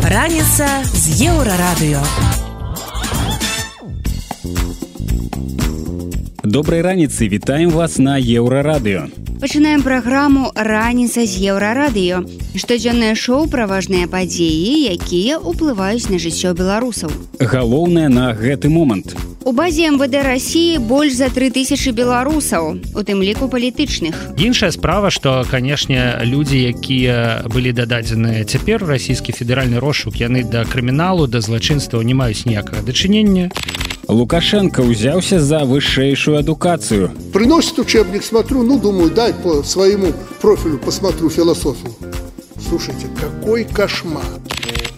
Раніца з еўрарадыё. Добрай раніцы вітаем вас на еўрарадыё. Пачынаем праграму раніца з еўрарадыё. Штодзённае шоу пра важныя падзеі, якія ўплываюць на жыццё беларусаў. Галоўнае на гэты момант. У базе МВД рассіі больш за тры тысячи беларусаў, у тым ліку палітычных. Іншая справа, што канешне людзі, якія былі дададзеныя цяпер расійскі федэральны розшук, яны да крыміналу да злачынства не маюць ніякага дачынення. Лукашенко ўзяўся за вышэйшую адукацыю. Приносит учебник, смотрю, ну, думаю, дай по своему профилю посмотрю философию. Слушайте, какой кошмар.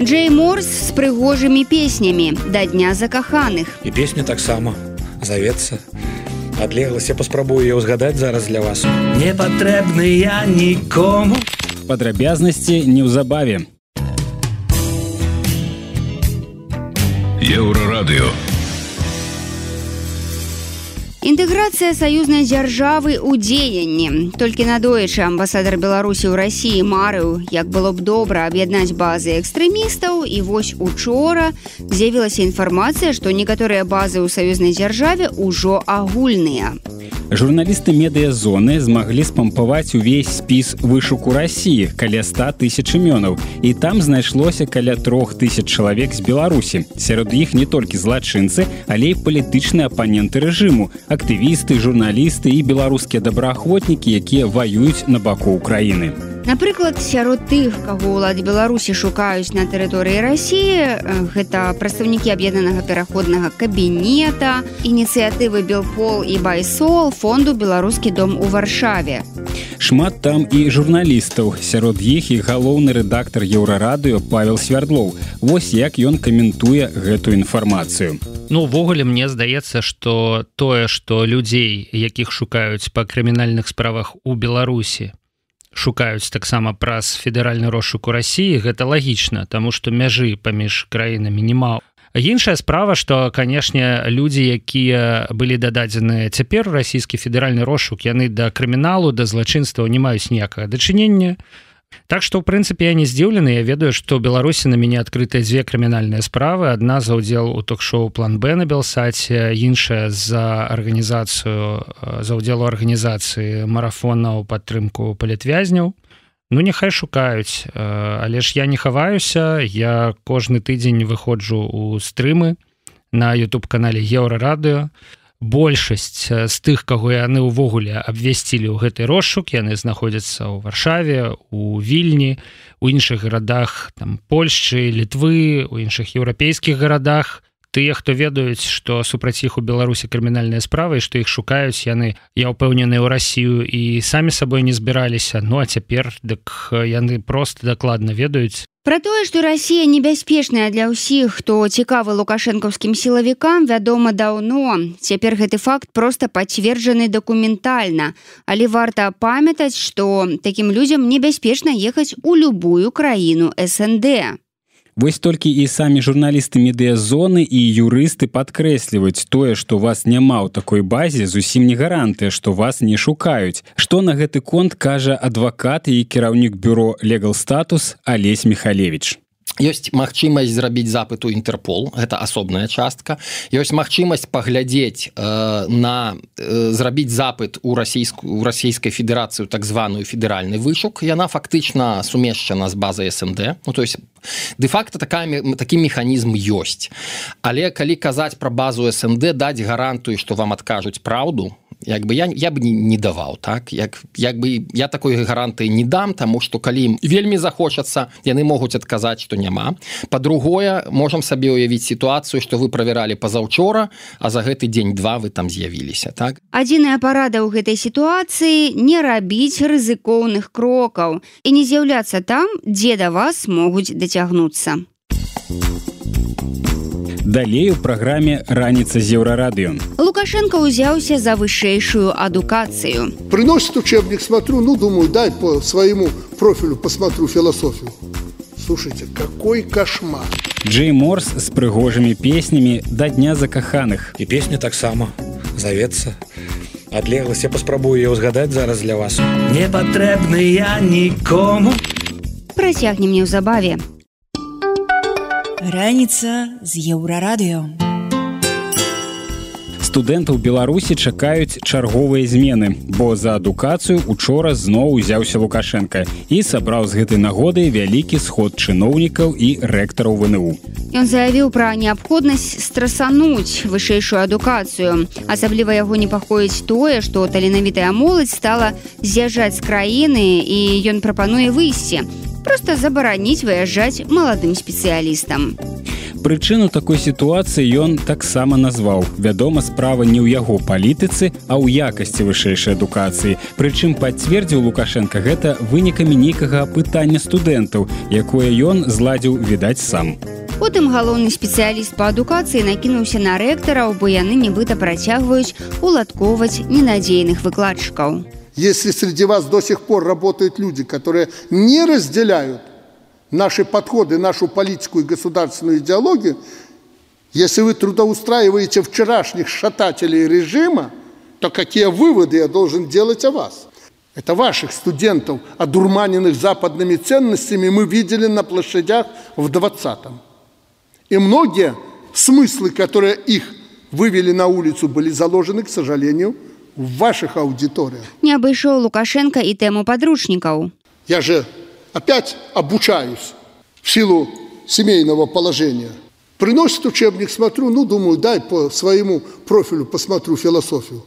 Джей Морс з прыгожымі песнямі да дня закаханых. і песня таксама завецца адлеглася паспрабую я ўзгадаць зараз для вас Не патрэбны я нікому. Падрабязнасці неўзабаве. Еўрарадыё. Інтэграцыя саюзнай дзяржавы ў дзеянні. Толькі надоечы амбасадар Беларусі ў рассіі марыў, як было б добра аб'яднаць базы экстрэмістаў і вось учора з'явілася інфармацыя, што некаторыя базы ў саюзнай дзяржаве ўжо агульныя. Журналісты медыязоны змаглі спампаваць увесь спіс вышуку рассіі каля 100 тысяч імёнаў і там знайшлося каля трох тысяч чалавек з беларусі сярод іх не толькі злачынцы але і палітычныя апаненты рэжыму актывісты журналісты і беларускія добраахвотнікі якія ваююць на баку ўкраіны Напрыклад, сярод тых, каго ўлады Беларусі шукаюць на тэрыторыі рассіі, э, гэта прадстаўнікі аб'яднанага пераходнага кабінета, ініцыятывы Белпол і Байсол фонду беларускі дом у варшаве. шмат там і журналістаў. Сярод іх і галоўны рэдактар еўрарадыё павел свярдлоў. Вось як ён каментуе гэтую інфармацыю. Ну увогуле мне здаецца, што тое, што людзей, якіх шукаюць па крымінальных справах у Беларусі, шукаюць таксама праз федэральны розшук у рассіі гэта лагічна таму што мяжы паміж краінамі нема іншая справа што канешне людзі якія былі дададзеныя цяпер расійскі федэральны розшук яны да крыміналу да злачынства не маюць ніякага дачынення Так што ў прынцыпе я не здзіўлены я ведаю што беларусі на мяне адкрытыя дзве крымінальныя справы. Адна за ўдзел у ток-шоу план б на белсаце іншая за арганізацыю за ўдзелу арганізацыі марафона ў падтрымку палітвязняў Ну няхай шукаюць але ж я не хаваюся я кожны тыдзень выходжу у стрымы на youtube канале еўрарадыо большасць з тых каго яны ўвогуле абвясцілі ў гэты розшук яны знаходзяцца ў варшаве у вільні у іншых гарадах там Польшчы літвы у іншых еўрапейскіх гарадах. Тыя хто ведаюць што супраць іх у беларусі крымінальныя справы што іх шукаюць яны я ўпэўнены ў рассію і самі сабой не збіраліся. Ну а цяпер дык яны просто дакладна ведаюць Пра тое, што Расія небяспечная для ўсіх, хто цікавы лукашэнкаўскім сілавікам, вядома даўно. Цяпер гэты факт проста пацверджаны дакументальна. Але варта памятаць, што такім людзям небяспечна ехаць у любую краіну СНД. Вось толькі і самі журналісты медыязоны і юрысты падкрэсліваюць тое, што вас няма ў такой базе зусім не гарантыя, што вас не шукаюць. Што на гэты конт кажа адвакат і кіраўнік бюро легал статус Алесь Михалевич. Ёсць магчымасць зрабіць запыт у інтерпол гэта асобная частка. Ёсць магчымасць паглядзець э, на э, зрабіць запыт у расійскую расійскай федэрацыю так званую федэральны вышук. Яна фактычна сумешчана з базай снд ну то есть де-факто такая такі механізм ёсць. Але калі казаць пра базу снд даць гарантую што вам адкажуць праўду як бы я я бы не, не даваў так? Як як бы я такой гарантыі не дам тому что калі ім вельмі захочацца яны могуць адказаць что няма. По-другое можам сабе уявіць сітуацыю что вы правяралі пазаўчора а за гэты дзень два вы там з'явіліся так? Адзіная парада ў гэтай сітуацыі не рабіць рызыкоўных крокаў і не з'яўляцца там дзе да вас могуць дацягнуцца Далей у праграме раніца з еўрарадыё. Лукашенко ўзяўся за вышэйшую адукацыю. Приносит учебник, смотрю, ну, думаю, дай по своему профилю посмотрю философию. Слушайте, какой кошмар. Джей Морс з прыгожымі песнямі да дня закаханых. і песня таксама завецца адлегласць я паспрабую я ўзгадаць зараз для вас не патрэбны я нікому працягнем неўзабаве раніца з еўрарадыё. Студэнтаў беларусі чакаюць чарговыя змены бо за адукацыю учора зноў узяўся лукашенко і сабраў з гэтай нагоды вялікі сход чыноўнікаў і рэктараў вНУ. Ён заявіў пра неабходнасць страсануць вышэйшую адукацыю. Асабліва яго непакоіць тое што таленавітая моладзь стала з'язджаць з краіны і ён прапануе выйсці просто забараніць выязджаць маладым спецыялістам прычыну такой сітуацыі ён таксама назваў. Вядома справа не ў яго палітыцы а ў якасці вышэйшай адукацыі. Прычым пацвердзіў лукашенко гэта вынікамі нейкага апытання студэнтаў якое ён зладзіў відаць сам. Потым галоўны спецыяліст па адукацыі накінуўся на рэктараў бо яны нібыта працягваюць уладкоўваць ненадзейных выкладчыкаў если среди вас до сих пор работают люди которые не разделяют наши подходы, нашу политику и государственную идеологию, если вы трудоустраиваете вчерашних шатателей режима, то какие выводы я должен делать о вас? Это ваших студентов, одурманенных западными ценностями, мы видели на площадях в 20-м. И многие смыслы, которые их вывели на улицу, были заложены, к сожалению, в ваших аудиториях. Не обошел Лукашенко и тему подручников. Я же опять обучаюсь в силу семейного положения. Приносит учебник, смотрю, ну, думаю, дай по своему профилю посмотрю философию.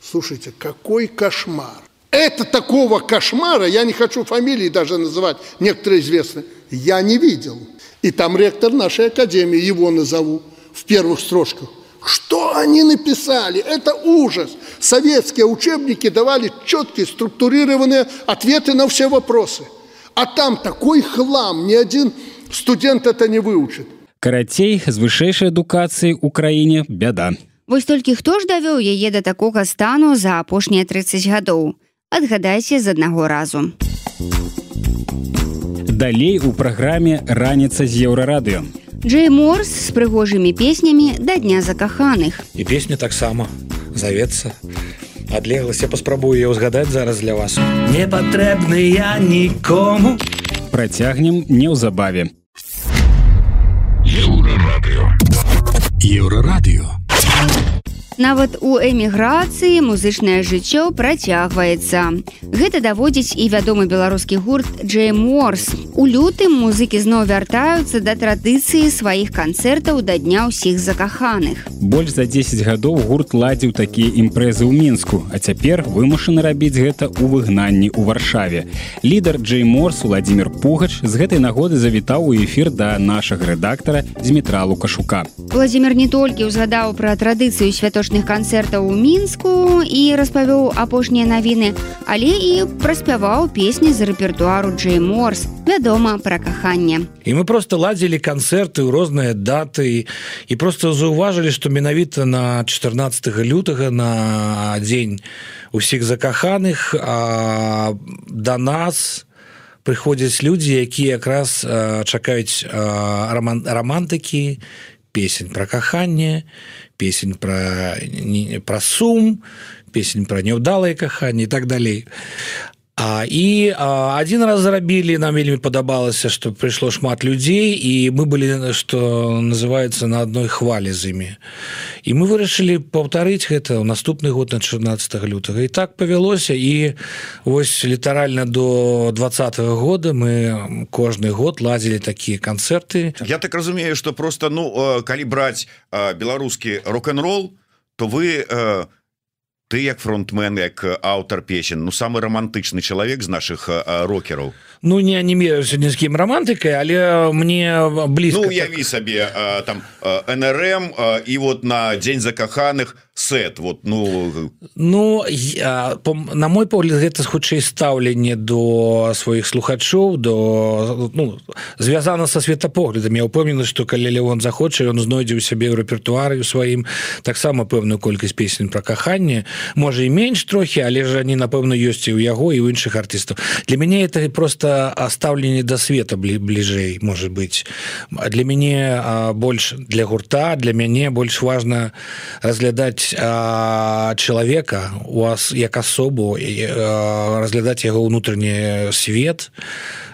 Слушайте, какой кошмар. Это такого кошмара, я не хочу фамилии даже называть, некоторые известны, я не видел. И там ректор нашей академии, его назову, в первых строчках. Что они написали? Это ужас. Советские учебники давали четкие, структурированные ответы на все вопросы – А там такой хлам, ни один студент это не выучит. Карацей, з вышэйшай адукацыі ў краіне бяда. Вось толькі хто ж давёў яе да такога стану за апошнія 30 гадоў. Адгадайце з аднаго разу. Далей у праграме раніца з еўрарадыё. Джей Морс з прыгожымі песнямі да дня закаханых. І песня таксама завецца. Адлеглася паспрабую я ўзгадаць зараз для вас. Не патрэбны я нікому. Працягнем неўзабаве. Еўрарадыё. Еўрарадыё Нават у эміграцыі музычнае жыццё працягваецца. Гэта даводзіць і вядомы беларускі гурт Джей Морс. У лютым музыкі зноў вяртаюцца да традыцыі сваіх канцэртаў да дня ўсіх закаханых. Больш за 10 гадоў гурт ладзіў такія імпрэзы ў мінску, а цяпер вымушаны рабіць гэта ў выгнанні ў варшаве. Лідар Джей Морс Владзімир Пугач з гэтай нагоды завітаў у эфір да нашага рэдактара Дмітра Лукашука. Владзімир не толькі ўзгадаў пра традыцыю свято апошніх канцэртаў у мінску і распавёў апошнія навіны але і праспяваў песні з рэпертуару джей морс вядома пра каханне і мы просто ладзілі канцэрты ў розныя даты і просто заўважылі што менавіта на 14 лютага на дзень усіх закаханых а, да нас прыходзяць людзі якія якраз чакаюць роман романтыкі песень про каханне песень про про сум песень про неўдалае каханне так далей А, і а, один раз зарабілі нам вельмі падабалася что прыйшло шмат людзей і мы былі что называется на одной хвалі з імі і мы вырашылі паўтарыць гэта ў наступны год на 14 лютага і так павялося і вось літаральна до двадцатого года мы кожны год ладзілі такія канцэрты Я так разумею что просто ну калі браць беларускі рок-н-рол то вы не ты як фронтмен як аўтар песен ну самы романтычны чалавек з наших рокераў Ну не анімеюся ні з кім романтыкай але мне блізка ну, яві так... сабе там нрм і вот на дзень закаханых сет вот ну ну я, на мой погляд гэта хутчэй стаўленне до сваіх слухачоў до ну, звязана со светапоглядам. Я упомніны что калі Леон захоча ён знойдзе у сябе ў рэпертуары у сваім таксама пэўную колькасць песень про каханне. Можа і менш трохі але ж они напэўна ёсць і ў яго і ў іншых артыстаў. Для мяне это просто стаўленне до света бли бліжэй может быть. Для мяне больш для гурта для мяне больш важно разглядаць чалавека у вас як асобу разглядаць яго ўнутрыні свет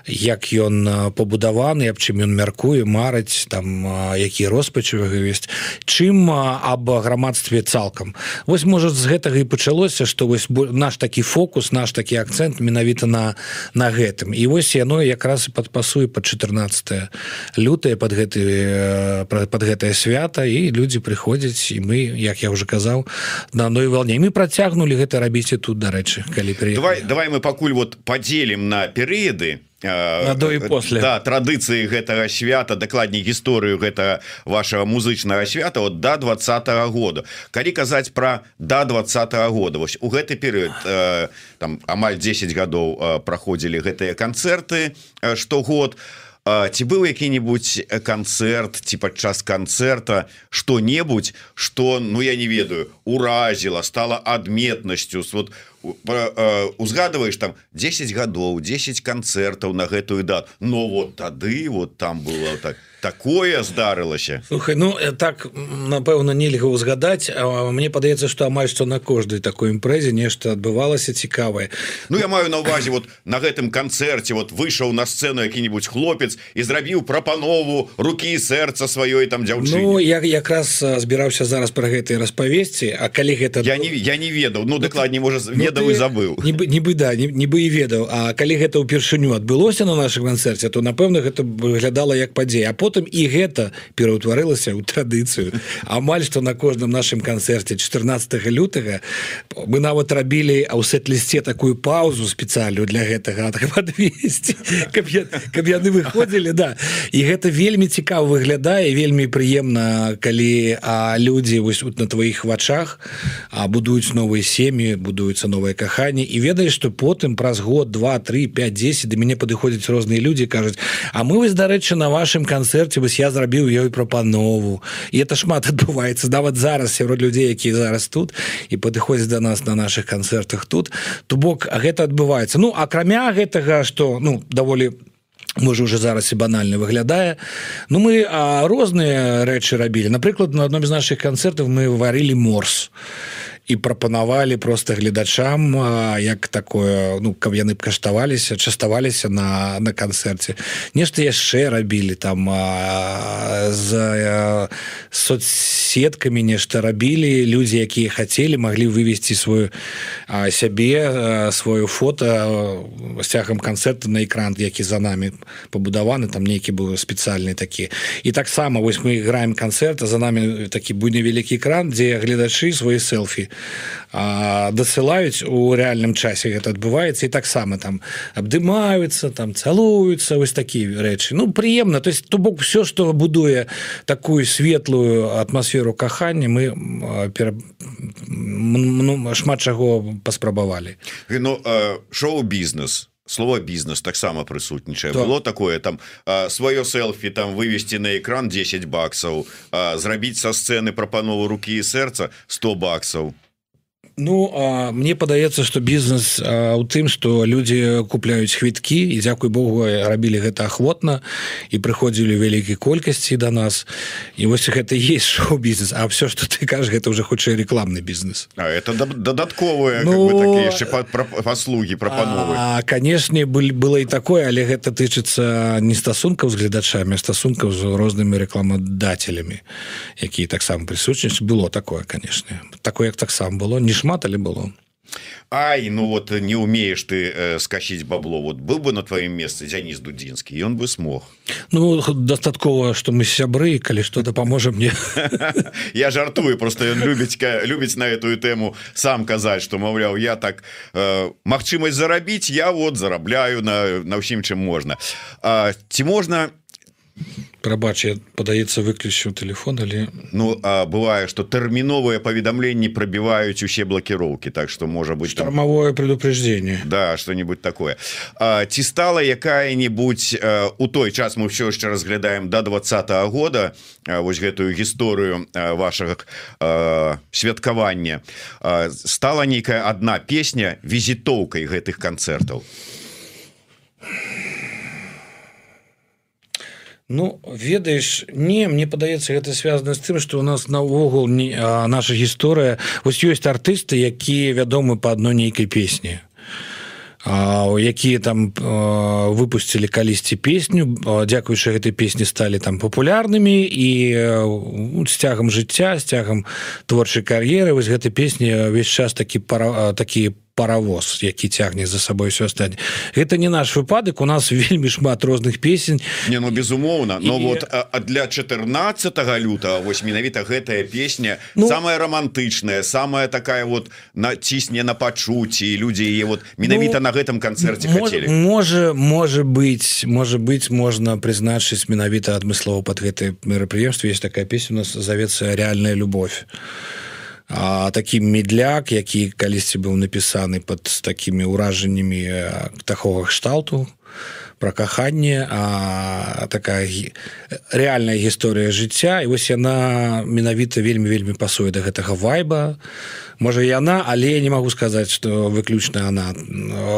як ён пабудаваны аб чым ён мяркуе марыць там які роспачывага ёсць чым аб грамадстве цалкам. Вось можа з гэтага і пачалося што вось наш такі фокус наш такі акцент менавіта на на гэтым. І вось яно якраз і падпасуе под 14 лютае под гэты под гэтае свята і людзі прыходзяць і мы як я уже казаў на одной волне мы працягнули гэта рабіць і тут дарэчы калі при давай давай мы пакуль вот подзелім на перыяды до і после. да, традыцыі гэтага свята дакладней гісторыю гэта вашего музычнага свята от до два -го года. Калі казаць про до два -го года вось у гэты перыяд э, там амаль 10 гадоў э, праходзілі гэтыя канцэрты э, штогод ці быў які-нибудь канцэрт ці падчас канцэрта что-небудзь что ну я не ведаю уразіла стала адметнасцю. Вот узгадываешь там 10 гадоў 10 канцэртаў на гэтую дату. Но вот тады вот там было так такое здарылася? Слухай, ну так напэўна нельга узгадаць мне падаецца что амаль што на кожнай такой імпрэзе нешта адбывалася цікавае. Ну я маю на увазе вот на гэтым канцэрце вот выйшаў на сцену які-нибудь хлопец і зрабіў прапанову руки і сэрца сваёй там дзяўчыны Ну я якраз збіраўся зараз про гэтай распавесці А калі гэта я не я не ведаў. Ну дакладней можа ведаў ну, і забыў. нібы нібы да нібы і ведаў. А калі гэта ўпершыню адбылося на нашем канцэрце то напэўна гэта выглядала як падзея. А потом потым і гэта пераўтварылася ў традыцыю. Амаль што на кожным нашым канцэрце 14 лютага мы нават рабілі а ў сэт-лісце такую паузу спецыялю для гэтага адвесці каб, я, каб яны выходзілі да. І гэта вельмі цікава выглядае вельмі прыемна калі а людзі вось тут на тваіх вачах а будуюць новыя сем'і будуюцца новыя каханні і ведаеш што потым праз год два три 5 10 да мяне падыходзяць розныя людзі кажуць А мы вось дарэчы на вашым канцэрце канцэрце вось я зрабіў ёй прапанову і это шмат адбываецца нават зараз сярод людзей якія зараз тут і падыходзяць до нас на наших канцэртах тут. То бок гэта адбываецца ну акрамя гэтага что ну даволі можа уже зараз і банальна выглядае Ну мы розныя рэчы рабілі напрыклад на адном з наших канцэртаў мы варылі морс. і прапанавалі просто гледачам як такое ну каб яны б каштаваліся частаваліся на на канцэрце. Нешта яшчэ рабілі там а, з соцсеткамі нешта рабілі. Людзі якія хацелі маглі вывесці сваю а, сябе сваю фото сцягам канцэрта на экран які за нами пабудаваны там нейкі быў спецыяльны такі і таксама вось мы играем канцэрта за нами такі буйны вялікі экран дзе гледачы свой селфі дасылаюць у рэальным часе гэта адбываецца і таксама там абдымаюцца там цалуюцца вось такія рэчы ну прыемна то есть то бок все что будуе такую светлую атмасферу кахання мы пер... ну, шмат чаго паспрабавалі ну, шоу-бізнес слово бізнес таксама прысутнічае да. было такое там сваё селфі там вывести на экран 10 баксаў зрабіць са сцэны прапанову руки і сэрца 100 баксаў Ну а мне падаецца что бізнес у тым что люди купляюць хвіткі і дзякуй Богу рабілі гэта ахвотна і прыходзілі вялікай колькасці до да нас. І вось гэта есть шоу-бізнес. А все что ты кажаш гэта уже хутчэй рекламны бізнес. А это дадатковыя ну, паслуги прапановы. Канешне былі было і такое але гэта тычыцца не стасункаў з гледачамі стасункаў з рознымі рекламадателямі якія таксама прысутнічаць было такое канешне. Такое як таксама было. Не шмат шмат але было? Ай ну вот не умеешь ты э, скачить бабло. Вот был бы на твоем месте Дзяніс дудзінскі он бы смог. Ну дастаткова что мы сябры калі что дапаможа мне. Я жартую просто ён любіць любіць на эту тэму сам казаць что маўляў я так э, магчымасць зарабіць я вот зарабляю на на ўсім чым можна ці можна прабач падаецца выключыў телефон але Ну а бывае что тэрміновыя паведамленні пробіваюць усе блокіроўкі так что можа быть штормовое предупреждение. Да что-нибудь такое. А, ці стала якая-нибудь у той час мы все яшчэ разглядаем до два -го года вось гэтую гісторыю вашага святкавання стала нейкая одна песня візітоўкай гэтых канцэртаў Ну ведаеш не мне падаецца гэта связано з тым что у нас наогул не наша гісторыя вось ёсць артысты якія вядомы по адной нейкай песні. Якія там выпусцілі калісьці песню дзякуючы гэтай песні сталі там папулярнымі і з цягам жыцця з цягам творчай кар'еры. Вось гэтай песні ўвесь час такі пара такі по паровоз які цягне за сабой все стаць это не наш выпадак у нас вельмі шмат розных песень. Не ну безумоўна но і... вот а для 14 лютого вось менавіта гэтая песня ну... самая романтычная самая такая вот на цісне на пачуцці людзі яе вот менавіта ну, на гэтым канцэрце хотели. можа можа быть можа быть можна прызначыць менавіта адмыслова под гэты мерапрыемстве есть такая песня у нас завецца реальная любовь а, такі медляк які калісьці быў напісаны под такімі ўражаннямі такога кшталту про каханне а такая реальная гісторыя жыцця. І вось яна менавіта вельмі вельмі пасуе до гэтага вайба можа яна але я не могу сказаць что выключна она.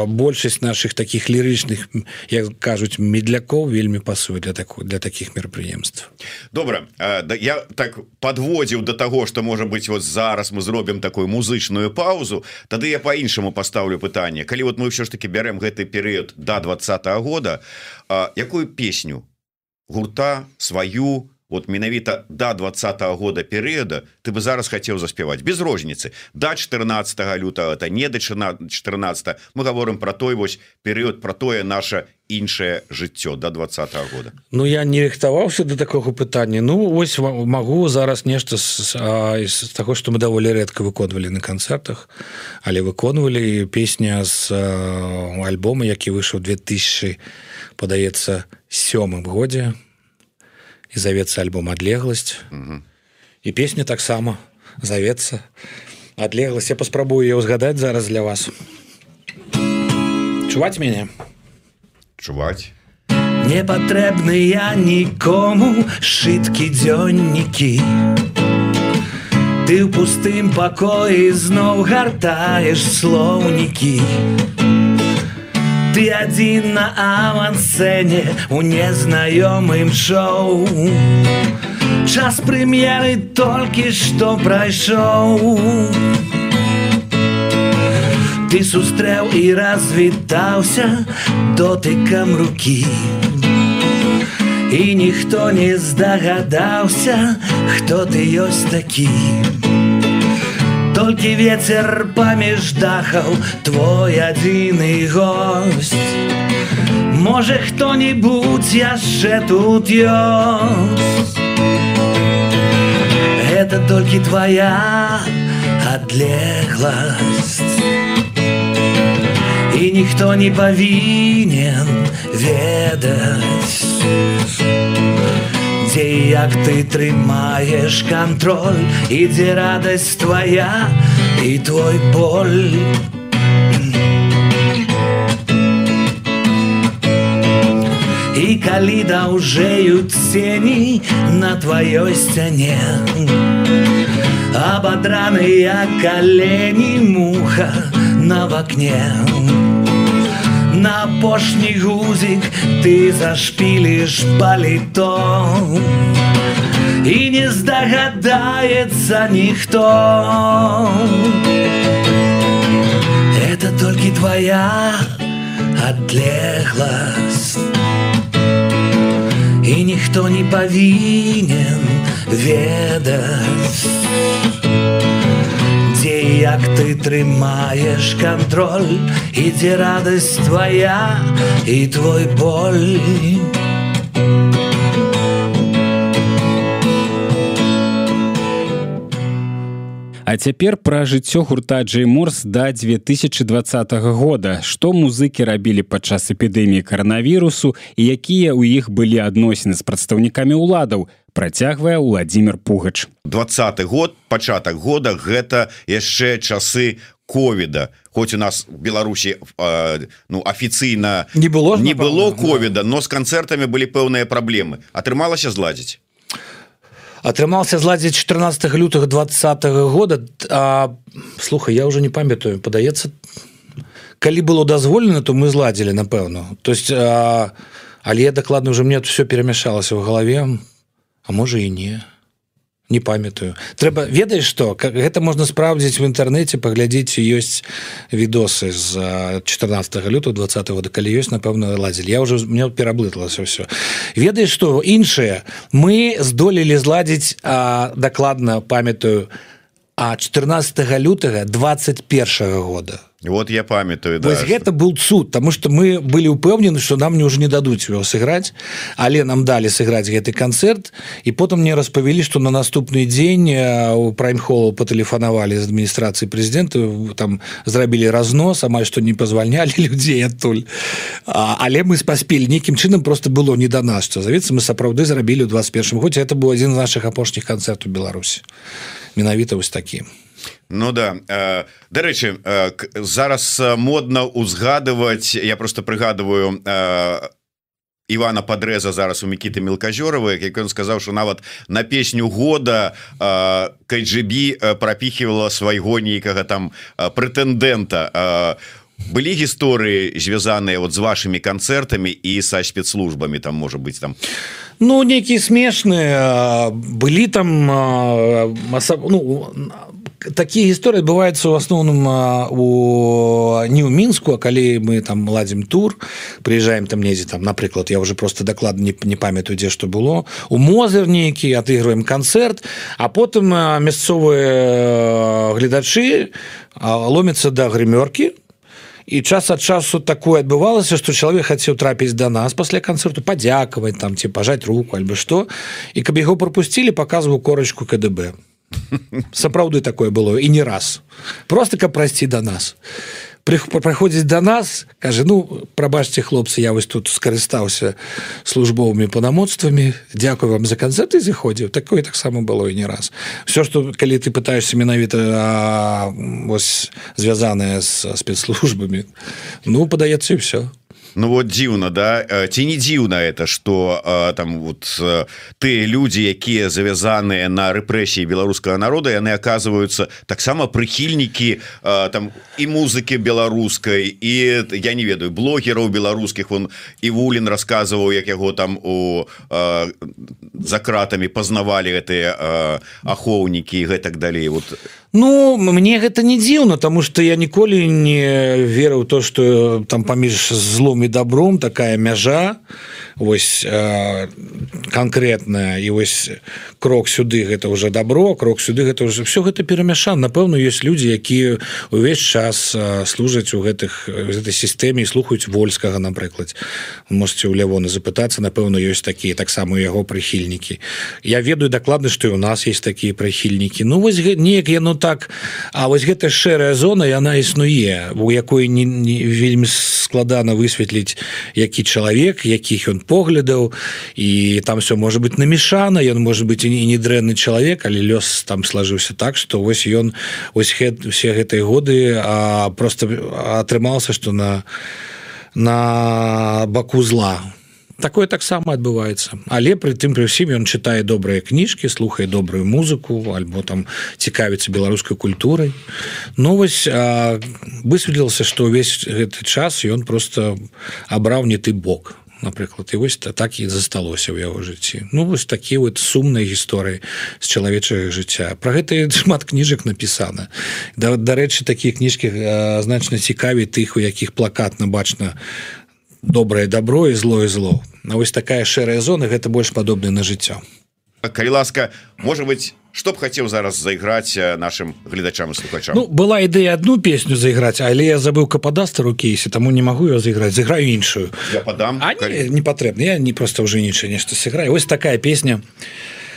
Большасць наших таких лірычных як кажуць медлякоў вельмі пасуе для такого для таких мерапрыемств добра да я так подводзіў до того что можа быть вот зараз мы зробім такую музычную паузу. Тады я по-іншаму поставлю пытанне калі вот мы все ж таки бярем гэты перыяд до да, двадцатого года якую песню гурта сваю вот менавіта до да двадцатого года перыяда ты бы зараз хотел заспяваць без розніцы. До да 14 лютого это не до 14 мы говорим про той вось перыяд про тое наше іншае жыццё до да 20 -го года. Ну я не рыхтаваўся до такого пытання. Ну ось могу зараз нешта з, з того что мы даволі рэдка выконвалі на канцэртах але выконвалі песня з альбома які выйшаў 2000 падаецца сёмым годзе і завецца альбом адлегласць і песня таксама завецца адлегласць я паспрабую я ўзгадаць зараз для вас. Чуваць мяне чуваць не патрэбныя нікому шыткі дзённікі ты ў пустым пакоі зноў гартаеш слоўнікі ты адзін на авансцэне у незнаёмым шоу. Час прэм'еры толькі што прайшоў. Ты сустрэў і развітаўся дотыкам рукі. І ніхто не здагадаўся хто ты ёсць такі толькі ветер паміж дахаў твой адзіны гость можа хто-нибудь яшчэ тут ёсць это толькі твоя адлегласць і ніхто не павінен ведаць Дзе як ты трымаеш контроль ідзе радасць твоя і твой боль. І калі даўжэюць цені на тваёй сцяне абадраныя калені муха на вакне у на апошні гузік ты зашпіліш палітом і не здагадаецца ніхто это толькі твоя адлегласць і ніхто не павінен ведаць Як ты трымаеш контроль ідзе радасць твоя і твой боль А цяпер пра жыццё гурта джейморс да 2020 года. Што музыкі рабілі падчас эпідэміі каранавірусу і якія ў іх былі адносіны з прадстаўнікамі ўладаў працягвае владимир пугач. Двадцатый год пачатак года гэта яшчэ часы ковіда. Хоць у нас беларусі э, ну афіцыйна не было не было ковіда но з канцэртамі былі пэўныя праблемы. Атрымалася зладзіць атрымался зладзіць 14 лютых двадцатого года. А, слухай я уже не памятаю падаецца калі было дазволена то мы зладзілі напэўна. То есть а, але дакладна уже мне все перамяшалася в галаве а можа і не не памятаю. Трэба ведаеш что как гэта можна спраўдзіць в інтэрнэце паглядзець ёсць відосы з 14 лютого 20 да калі ёсць напэўна ладзілі. Я уже мне пераблыталася все ведаеш что іншае мы здолелі зладзіць дакладна памятаю а 14 лютага 21 -го года вот я памятаю да, что... гэта был цуд тому что мы были упэўнены что нам мне уже не дадуць его сыграць але нам дали сыграць гэты канцэрт і потым мне распавялі что на наступны дзень у праймхолу патэлефанавалі з адміністрацыі прэзідэнта там зрабілі разнос амаль што не пазвальнялі людзей адтуль. Але мы паспелі нейкім чынам просто было не да нас что завецца мы сапраўды зрабілі ў 21 годзе. Это быў адзін з наших апошніх канцэртаў Беларусі. Менавіта вось такі Ну да э, дарэчы э, зараз э, модна узгадываць я просто прыгадываю Івана падрэза зараз у мікіты мелкажёравы як ён сказаў что нават на песню года кайджибі прапіхівала свайго нейкага там прэтэндэнта былі гісторыі звязаныя вот з вашими канцэртамі і са спецслужбамі там можа быть там? Ну нейкія смешныя былі там ну, такія гісторыі адбываюцца у асноўным у не ў мінску а калі мы там ладзім тур прыязджаем там недзе там напрыклад я уже просто дакладна не, не памятаю дзе што было. У мозер нейкі отыгрываем канцэрт а потым мясцовыя гледачы ломяцца да грымёркі і час ад часу такое адбывалася што чалавек хацеў трапіць да нас пасля канцэрту падзякаваць там ці пажаць руку альбо што і каб яго прапусцілі паказваў корачку КДБ. Сапраўды такое было і не раз. Просто каб прайсці до да нас. праходзіць до да нас кажа ну прабачце хлопцы я вось тут скарыстаўся службовымі панамоцтвамі Дякую вам за канцэрты зыходзіў. Такое таксама было і не раз. Все что калі ты пытаешься менавіта вось звязаная з спецслужбамі ну падаецца все Ну вот дзіўна да? Ці не дзіўна это что там вот ты люди якія завязаныя на рэпрэсіі беларускага народа яны оказываются таксама прыхільнікі там і музыкі беларускай і я не ведаю блогераў беларускіх. Он і вулін рассказываў як яго там у за кратамі пазнавалі гэтыя ахоўнікі гэтак далей. Вот Ну мне гэта не дзіўна тому что я ніколі не верыў то что там паміж злом і добром такая мяжа вось э, конкретная і вось крок сюды гэта уже добро крок сюды гэта уже все гэта перамяшан напэўна есть люди якія увесь час служаць у гэтых этой сістэме слухаюць вольскага напрыклад. Можете у лявона запытацца напэўна ёсць такія таксама яго прыхільнікі я ведаю дакладна что і у нас есть такія прыхільнікі Ну вось неяк яно так. А вось гэта шэрая зона яна існуе у якой не, не вельмі складана высветліць які чалавек якіх ён поглядаў. І там все можа быть намешана ён может быть і не дрэнны чалавек але лёс там сложыўся так что вось ён ось гэт, усе гэтай годы а просто атрымался что на на баку зла такое таксама адбываецца але при тым пры ўсім ён чытае добрыя кніжкі слухае добрую музыку альбо там цікавіцца беларускай культурай новость высветлілася что ўвесь гэты час ён просто абраў не ты бок напрыклад і вось так і засталося ў яго жыцці ну вось такі вот сумнай гісторыі з чалавечага жыцця про гэта шмат кніжак напісана да, дарэчы такія кніжкі значна цікавей тых у якіх плакатна бачна добрае добро і злое зло. На вось такая шэрая зона гэта больш падобная на жыццё. Калі ласка можа быть что б хацеў зараз зайграць нашим гледачам слухачам? Ну, была ідэя одну песню зайграць але я забыў кападастер у кейсе таму не магу ее зайграць зайграю іншую. Падам калі... не патрэбна я не просто уже нічае нешта сыграю. Ось такая песня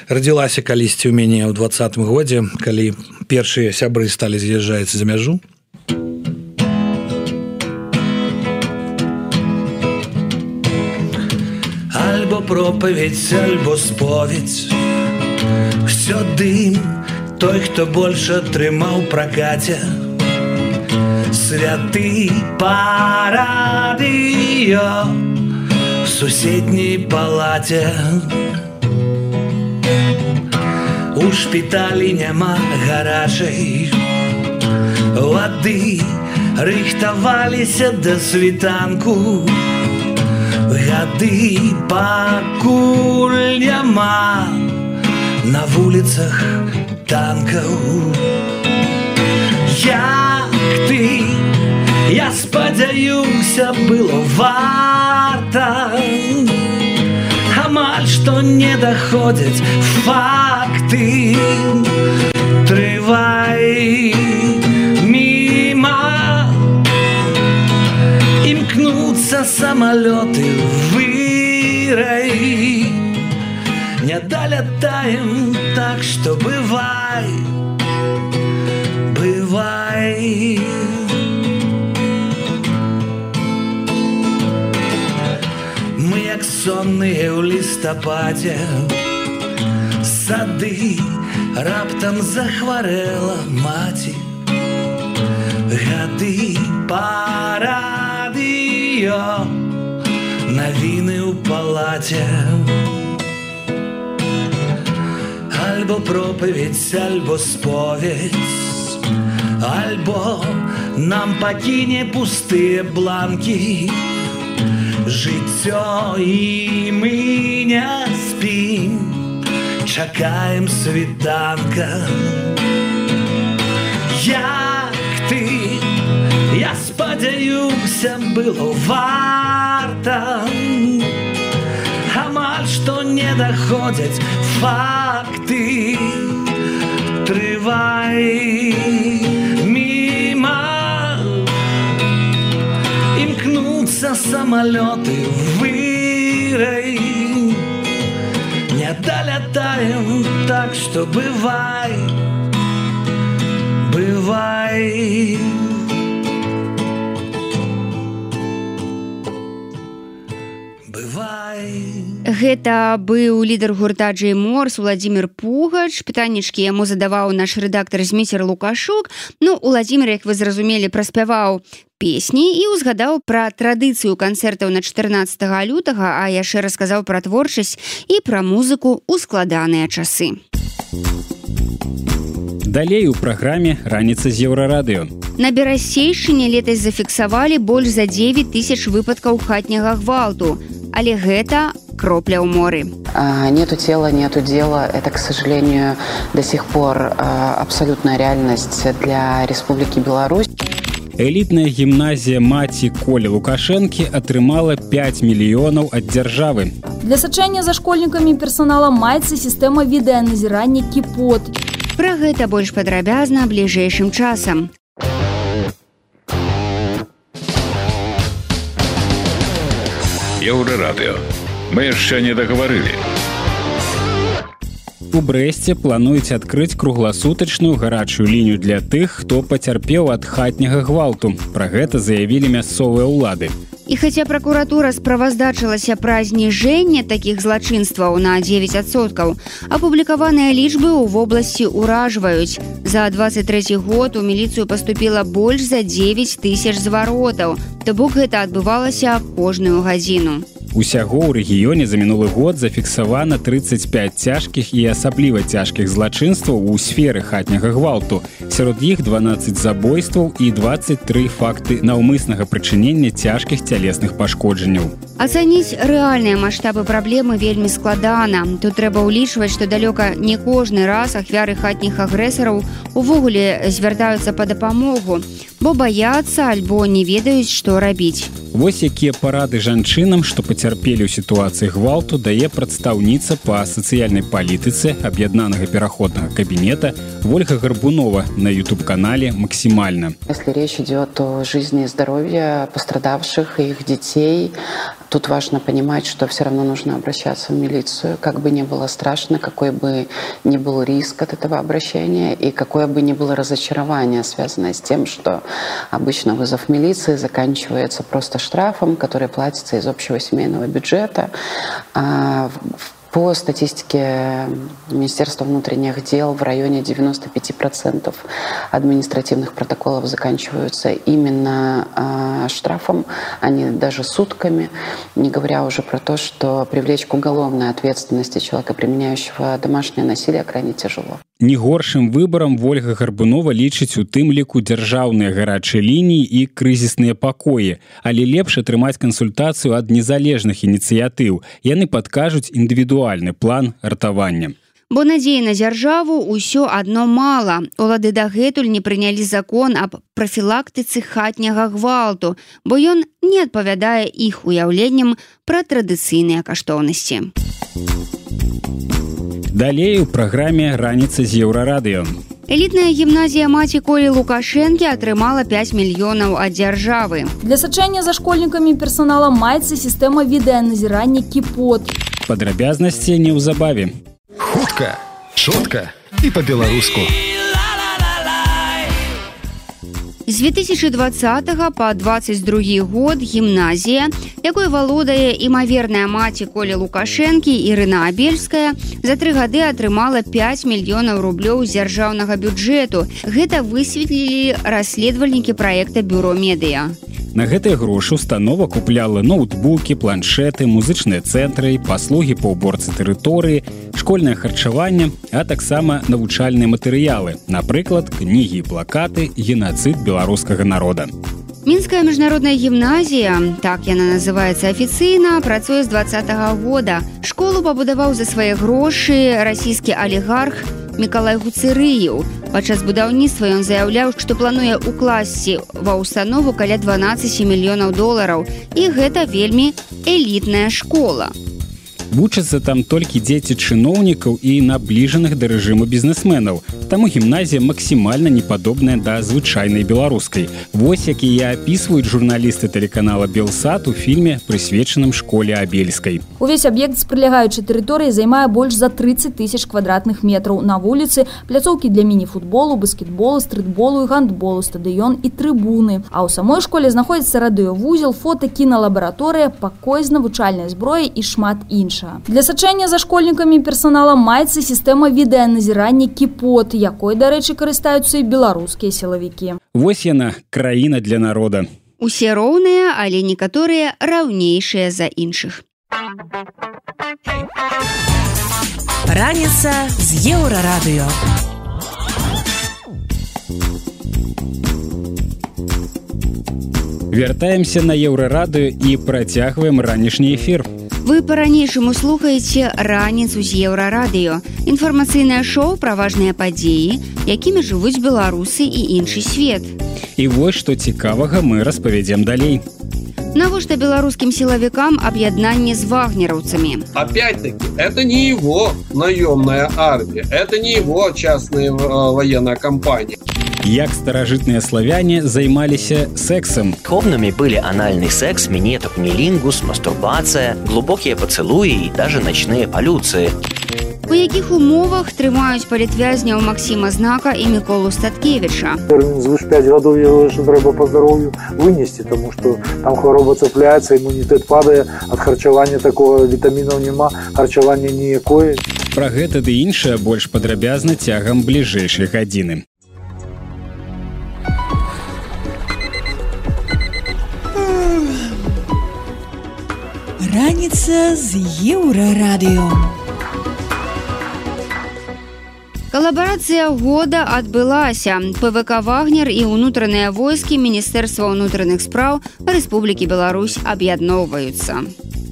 радзілася калісьці ў мяне ў двадцатым годзе калі першыя сябры сталі з'язджаецца за мяжу альбо пропаведь альбо споведь все дым той хто больше атрымаў пракаце святы парадыё суседняй палаце у шпіталі няма гарачай воды рыхтаваліся да світанку гады пакуль няма на вуліцах танкаў як ты я спадзяюся было варта амаль што не даходзяць факты. Трывай імкнуцца самалёты вырай не далятаем так что бывай бывай. Мы як сонныя ў лістападзе сады раптам захварэла маці гады парадыё навіны ў палаце альбо пропаведь альбо споведь альбо нам пакіне пустыя бланкі жыццё і мы не спім чакаем світанка спадзяюся было варта амаль што не даходзяць факты трывай міма імкнуцца самалёты вырай не далятаем так что бывай бывай бывай Гэта быў лідар гурта Джей Морс Владзімир Пугач. Пытаннічкі яму задаваў наш рэдактар Зміцер Лукашук. Ну Владзімир, як вы зразумелі, праспяваў песні і ўзгадаў пра традыцыю канцэртаў на 14 лютага, а яшчэ расказаў пра творчасць і пра музыку ў складаныя часы. Далей у праграме раніца з еўрарадыё. На берасейшыне летась зафіксавалі больш за 9 тысяч выпадкаў хатняга гвалту. Але гэта кропля ў моры. А, нету тела, нету дела. Это, к сожалению, до сих пор а, абсолютная реальность для Республики Беларусь. Элітная гімназія маці Колі Лукашэнкі атрымала 5 мільёнаў ад дзяржавы. Для сачэння за школьнікамі персанала маецца сістэма відэаназірання кіпот. Пра гэта больш падрабязна бліжэйшым часам. Еўрарадыё. Мы яшчэ не дагаварылі. У брэсце плануюць адкрыць кругласутачную гарачую лінію для тых, хто пацярпеў ад хатняга гвалту. Пра гэта заявілі мясцовыя ўлады. І хаця пракуратура справаздачылася пра зніжэнне такіх злачынстваў на 9соткаў, апублікаваныя лічбы ў вобласці ўражваюць. За 23 год у міліцыю паступіла больш за 9 тысяч зваротаў. То бок гэта адбывалася кожную гадзіну. Усяго ў рэгіёне за мінулы год зафіксавана 35 цяжкіх і асабліва цяжкіх злачынстваў у сферы хатняга гвалту. Сярод іх 12 забойстваў і 23 факты наўмыснага прычынення цяжкіх цялесных пашкоджанняў. Ацаніць рэальныя маштабы праблемы вельмі складана. Тут трэба ўлічваць, што далёка не кожны раз ахвяры хатніх агрэсараў увогуле звяртаюцца па дапамогу, бо баяцца альбо не ведаюць, што рабіць. Вось якія парады жанчынам, што пацярпелі ў сітуацыі гвалту дае прадстаўніца па сацыяльнай палітыцы аб'яднанага пераходнага кабінета Вольга Гарбунова на YouTube-канале максімальна. Если речь идет о жизни и здоровье пострадавших и их детей, тут важно понимать, что все равно нужно обращаться в милицию, как бы ни было страшно, какой бы ни был риск от этого обращения и какое бы ни было разочарование, связанное с тем, что обычно вызов милиции заканчивается просто штрафом, который платится из общего семейного бюджета. А по статистике Министерства внутренних дел в районе 95% административных протоколов заканчиваются именно э, штрафом, а не даже сутками, не говоря уже про то, что привлечь к уголовной ответственности человека, применяющего домашнее насилие, крайне тяжело. Не горшым выбарам ольга гарбунова лічыць у тым ліку дзяржаўныя гарачыя лініі і крызісныя пакоі. Але лепш атрымаць кансультацыю ад незалежных ініцыятыў. Яны падкажуць індывідуальны план ратавання. Бо надзеі на дзяржаву ўсё адно мала. Улады дагэтуль не прынялі закон аб прафілактыцы хатняга гвалту бо ён не адпавядае іх уяўленнем пра традыцыйныя каштоўнасці далей у праграме раніца з еўрарадыё. Элітная гімназія маці колі лукашэнкі атрымала 5 мільёнаў ад дзяржавы. Для сачэння за школьнікамі персонала маецца сістэма відэаназірання кіпот. Падрабязнасці неўзабаве. Хутка шутка і па-беларуску. у З 2020 по 22 год гімназія, якой валодае імаверная маці колі Лукашэнкі Ірына Абельская, за тры гады атрымала 5 мільёнаў рублёў з дзяржаўнага бюджэту. Гэта высветлілі расследавальнікі праекта бюро медыя. На гэтыя грошы установа купляла ноутбукі, планшеты, музычныя цэнтры, паслугі па ўборцы тэрыторыі, школьнае харчаванне, а таксама навучальныя матэрыялы, напрыклад, кнігі і плакаты, генацыд беларускага народа. Мінская міжнародная гімназія, так яна называецца афіцыйна, працуе з два -го года. Школу пабудаваў за свае грошы расійскі алігарх Миколай Гуцырыеў. Падчас будаўніцтва ён заяўляў, што плануе ўкласці ва ўстанову каля 12 мільёнаў долараў і гэта вельмі элітная школа вучацца там толькі дзеці чыноўнікаў і набліжаных да рэжыму бізнесменаў. Таму гімназія максімальна не падобная да звычайнай беларускай. Вось які я апісваюць журналісты тэлеканала белсад у фільме прысвечаным школе абельскай. Увесь аб'ект з прылягаючай тэрыторыі займае больш за 30 тысяч квадратных метраў. На вуліцы пляцоўкі для міні-футболу баскетболу стрытболу і гандболу стадыён і трыбуны. А ў самой школе знаходзіцца радыёвузел фото кіналабараторыя пакой з навучальнай зброі і шмат іншых інша. Для сачэння за школьнікамі персанала маецца сістэма відэаназірання кіпот, якой, дарэчы, карыстаюцца і беларускія сілавікі. Вось яна краіна для народа. Усе роўныя, але некаторыя раўнейшыя за іншых. Раніца з еўрарадыё. Вяртаемся на еўрарадыё і працягваем ранішні эфір. Вы па-ранейшаму слухаеце раніцу з еўрарадыё. Інфармацыйнае шоу пра важныя падзеі, якімі жывуць беларусы і іншы свет. І вось што цікавага мы распавядзем далей. Навошта беларускім сілавікам аб'яднанне з вагнераўцамі. Опять-таки, это не его наёмная армия, это не его частная э, военная компания як старажытныя славяне займаліся сексом хобнымі былі анальны секс мінеток мелінгус мастурбацыя глубокія пацэлуі і даже начныя палюцыі. У якіх умовах трымаюць палітвязняў Масіма знака і міколу статкевіча? Звыш 5 гадоў трэба па здароўю вынесці тому что там хвароба цапляецца імунітэт падае ад харчавання такого вітамінаў няма харчавання ніякое Пра гэта ды іншае больш падрабязна цягам бліжэйшай гадзіны Раніца з еўрарадыё. Калабарацыя года адбылася. ПВК Вагнер і ўнутраныя войскі міністэрства ўнутраных спраў Рэспублікі Беларусь аб'ядноўваюцца.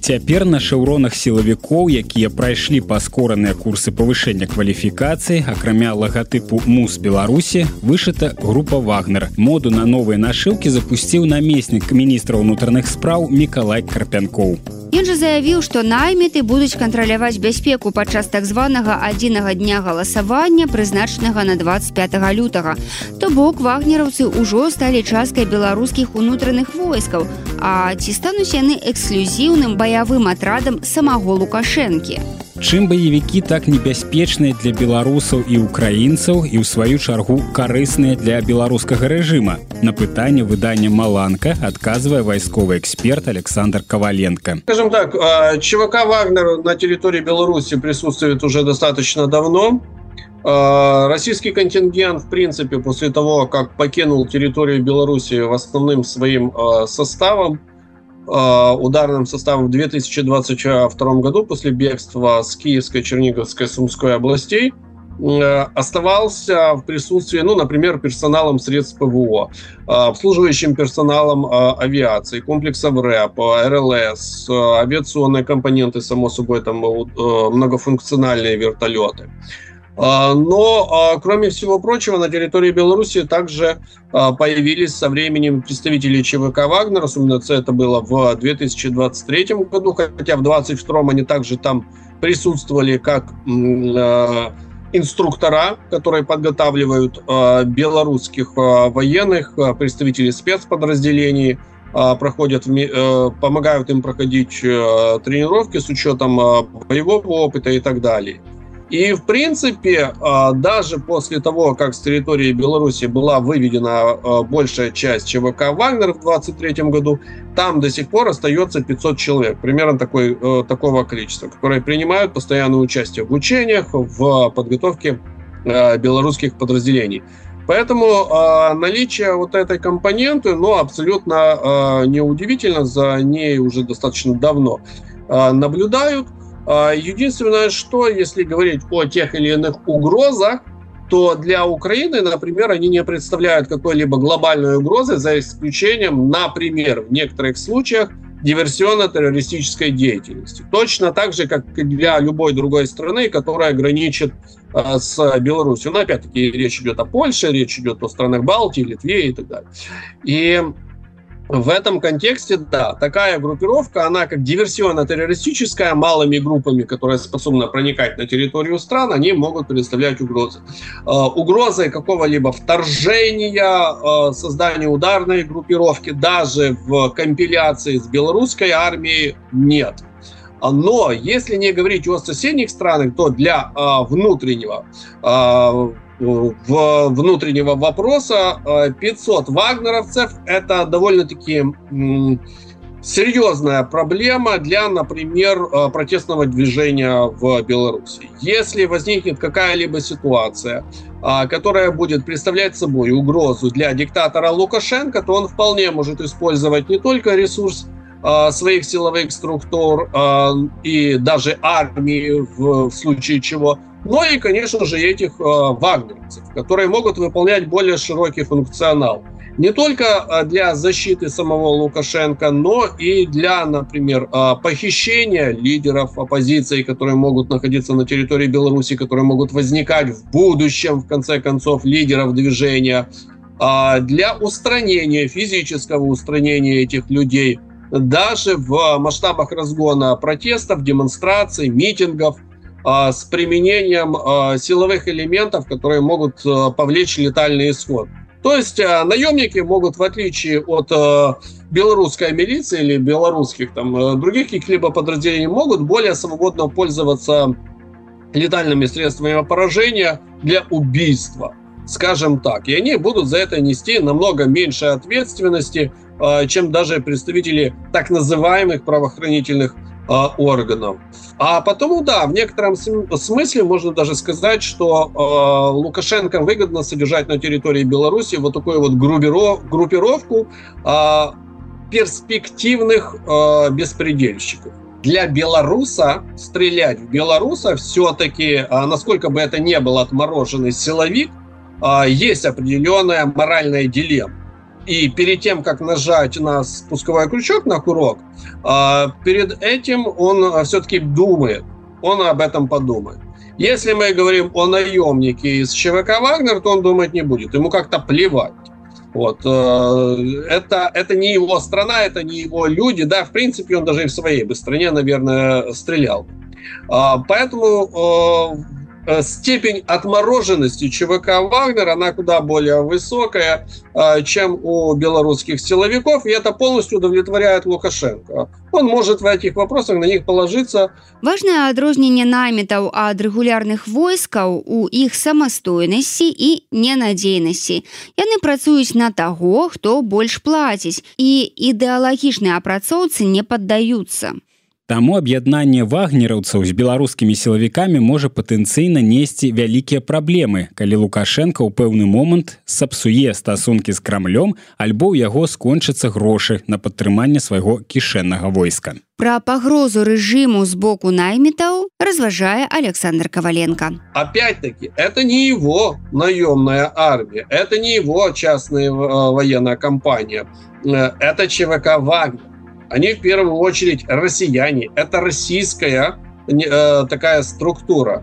Цяпер на шаўронах сілавікоў, якія прайшлі паскораныя курсы павышэння кваліфікацыі, акрамя лагатыпу мус Беларусі, вышыта група Вагнер. Моду на новыя нашыўкі запусціў намеснік міністра ўнутраных спраў Мікалай Карпянкоў. Ён жа заявіў, што найміты будуць кантраляваць бяспеку падчас так званага адзінага дня галасавання, прызначанага на 25 лютага. То бок вагнераўцы ўжо сталі часткай беларускіх унутраных войскаў. А ці стануць яны эксклюзіўным баявым атрадам самого лукашэнкі. Чым баевікі так небяспечныя для беларусаў і украінцаў і ў сваю чаргу карысныя для беларускага рэжыма? На пытанне выдання маланка адказвае вайсковы эксперт александр каваленко. Скажем так чвк вагнер на территории беларуси присутствует уже достаточно давно. Российский контингент в принципе после того как покинул территорию беларуси в основным своим составом Э, ударным составом в 2022 году после бегства с Киевской, Черниговской, Сумской областей. оставался в присутствии, ну, например, персоналом средств ПВО, обслуживающим персоналом авиации, комплексов РЭП, РЛС, авиационные компоненты, само собой, там многофункциональные вертолеты. Но, кроме всего прочего, на территории Беларуси также появились со временем представители ЧВК «Вагнер», особенно это было в 2023 году, хотя в 2022 они также там присутствовали как инструктора, которые подготавливают белорусских военных, представители спецподразделений, проходят, помогают им проходить тренировки с учетом боевого опыта и так далее. И, в принципе, а, даже после того, как с территории Беларуси была выведена а, большая часть ЧВК «Вагнер» в 2023 году, там до сих пор остается 500 человек, примерно такой, э, такого количества, которые принимают постоянное участие в учениях, в подготовке э, белорусских подразделений. Поэтому э, наличие вот этой компоненты, ну, абсолютно э, неудивительно, за ней уже достаточно давно э, наблюдают – единственное, что если говорить о тех или иных угрозах, то для Украины, например, они не представляют какой-либо глобальной угрозы, за исключением, например, в некоторых случаях диверсионно-террористической деятельности. Точно так же, как и для любой другой страны, которая граничит э, с Беларусью. Но опять-таки речь идет о Польше, речь идет о странах Балтии, Литве и так далее. И в этом контексте, да, такая группировка, она как диверсионно-террористическая, малыми группами, которые способны проникать на территорию стран, они могут представлять угрозы. Э, угрозы какого-либо вторжения, э, создания ударной группировки даже в компиляции с белорусской армией нет. Но если не говорить о соседних странах, то для э, внутреннего в внутреннего вопроса 500 э, вагнеровцев – это довольно-таки серьезная проблема для, например, э, протестного движения в Беларуси. Если возникнет какая-либо ситуация, э, которая будет представлять собой угрозу для диктатора Лукашенко, то он вполне может использовать не только ресурс своих силовых структур и даже армии в случае чего – ну и, конечно же, этих э, вагнеровцев, которые могут выполнять более широкий функционал. Не только э, для защиты самого Лукашенко, но и для, например, э, похищения лидеров оппозиции, которые могут находиться на территории Беларуси, которые могут возникать в будущем, в конце концов, лидеров движения, э, для устранения, физического устранения этих людей, даже в масштабах разгона протестов, демонстраций, митингов – а, с применением а, силовых элементов, которые могут а, повлечь летальный исход. То есть наемники могут, в отличие от белорусской милиции или белорусских там других каких-либо подразделений, могут более свободно пользоваться летальными средствами поражения для убийства, скажем так. И они будут за это нести намного меньше ответственности, чем даже представители так называемых правоохранительных органов. А потому, да, в некотором смысле можно даже сказать, что э, Лукашенко выгодно содержать на территории Беларуси вот такую вот группиров, группировку э, перспективных э, беспредельщиков. Для белоруса стрелять в белоруса все-таки, э, насколько бы это не был отмороженный силовик, э, есть определенная моральная дилемма. И перед тем, как нажать на спусковой крючок на курок, а, перед этим он все-таки думает, он об этом подумает. Если мы говорим о наемнике из ЧВК «Вагнер», то он думать не будет, ему как-то плевать. Вот. Э, это, это не его страна, это не его люди. Да, в принципе, он даже и в своей бы стране, наверное, стрелял. А, поэтому Э, степень отмороженности ЧВК «Вагнер», она куда более высокая, э, чем у белорусских силовиков, и это полностью удовлетворяет Лукашенко. Он может в этих вопросах на них положиться. Важное адрозненне намітаў ад рэгулярных войскаў у іх самастойнасці і ненадзейнасці. Яны працуюць на таго, хто больш плаціць, і ідэалагічныя апрацоўцы не паддаюцца. Таму аб'яднанне вагнераўцаў з беларускімі сілавікамі можа патэнцыйна несці вялікія праблемы, калі Лукашенко ў пэўны момант сапсуе стасункі з крамлём альбо ў яго скончацца грошы на падтрыманне свайго кішэннага войска. Пра пагрозу рэжыму з боку наймітаў разважае Александр Коваленко. Опять-таки, это не его наемная армия, это не его частная э, военная компания, э, это ЧВК «Вагнер». Они в первую очередь россияне, это российская э, такая структура.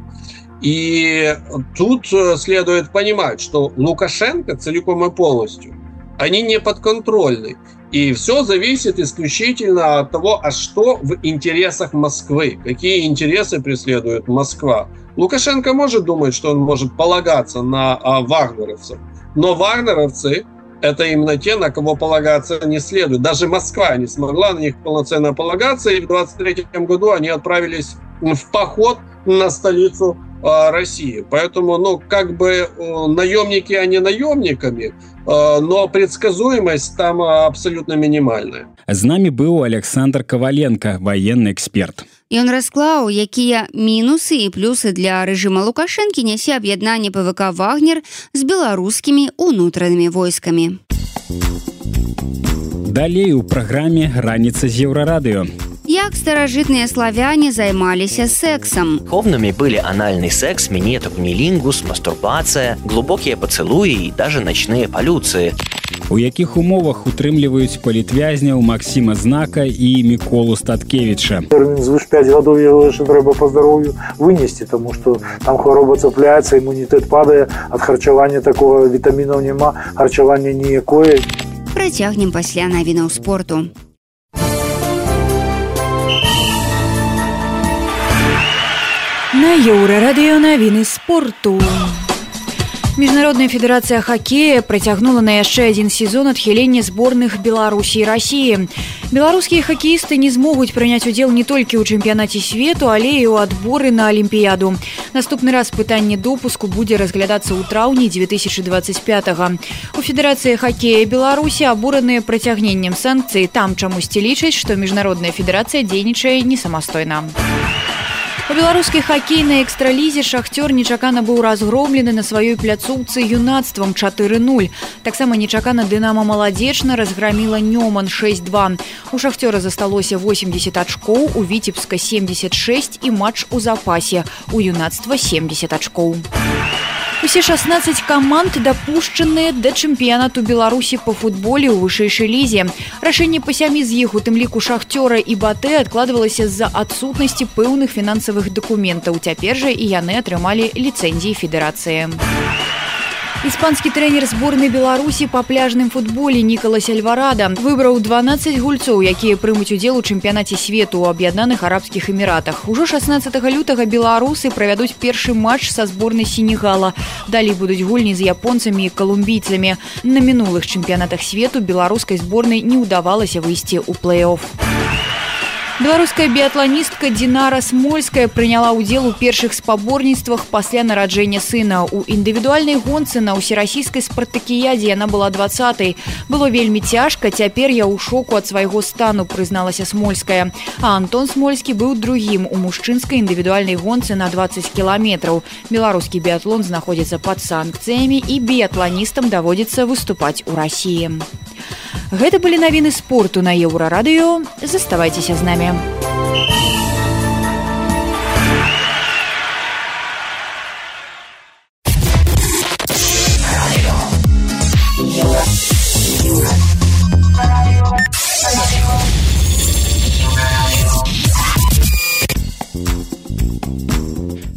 И тут следует понимать, что Лукашенко целиком и полностью, они не подконтрольны. И все зависит исключительно от того, а что в интересах Москвы, какие интересы преследует Москва. Лукашенко может думать, что он может полагаться на а, вагнеровцев, но вагнеровцы это именно те, на кого полагаться не следует. Даже Москва не смогла на них полноценно полагаться, и в 23 году они отправились в поход на столицу России. Поэтому, ну, как бы наемники, они наемниками, Э, но предсказуемость там абсолютно минимальная. З намі быў Александр Каваленко, военный эксперт. Ён расклаў, якія мінусы і плюсы для рэжыма Лукашэнкі нясе аб'яднанне ПВК Вагнер з беларускімі унутранымі войскамі. Далей у праграме раніца з еўрарадыё як старажытныя славяне займаліся сексам. Ховнымі былі анальны секс, мінетак нелінгус, мастурбацыя, глубокія пацэлуі і даже начныя палюцыі. У якіх умовах утрымліваюць палітвязняў Масіма знака і міколу статкевіча звыш 5 гадоў яго яшчэ трэба па здароўю вынесці тому что там хвароба цапляецца імунітэт падае ад харчавання такого вітамінаў няма харчавання ніякое працягнем пасля навінаў спорту На еўрарадыё навіны спорту. Міжнародная федэрацыя хакея працягнула на яшчэ адзін сезон адхілення зборных Беларусі і рассіі. Беларускія хакеісты не змогуць прыняць удзел не толькі ў чэмпіянаце свету, але і ў адборы на алімпіяду. Наступны раз пытанне допуску будзе разглядацца ў траўні 2025. -го. У федэрацыі хакея Беларусі абураныя прыцягненнем санкцый там чамусьці лічаць, што міжнародная федэрацыя дзейнічае не самастойна. У беларускай хакейнай экстралізе шахцёр нечакана быў разгромлены на сваёй пляцоўцы юнацтвам 4-0. Таксама нечакана дынама маладзечна разграміла Нёман 62. У шахцёра засталося 80 ачкоў, у віцебска 76 і матч у запасе. У юнацтва 70 ачкоў. Усе 16 каманд дапушчаныя да чэмпіянату беларусі по футболе ў вышэйшай лізе. Рашэнне па сямі з іх у тым ліку шахцёра і батэ адкладвалася з-за адсутнасці пэўных фінансавых дакументаў. Цяпер жа і яны атрымалі ліцэнзіі федэрацыі Іспанскі трэнер зборнай Беларусі па пляжным футболе Нікалас Альварада выбраў 12 гульцоў, якія прымуць удзел у чэмпіянаце свету ў аб'яднаных арабскіх эміратах. Ужо 16 лютага беларусы правядуць першы матч са зборнай сенегала. Далей будуць гульні з японцамі і калумбійцамі. На мінулых чэмпіянатах свету беларускай зборнай не ўдавалася выйсці ў плэй-офф. Беларуская біятланістка Дінара Смольская прыняла ўдзел у першых спаборніцтвах пасля нараджэння сына. У індывідуальнай гонцы на ўсерасійскай спартакіядзе яна была 20. Было вельмі цяжка, цяпер я ў шоку ад свайго стану прызналася Смольская. А Антон Смольскі быў другім у мужчынскай індывідуальнай гонцы на 20 кіламетраў. Беларускі біятлон знаходзіцца пад санкцыямі і біятланістам даводзіцца выступаць у рассіі. Гэта былі навіны спорту на еўрарадыё, заставайцеся з намі. em.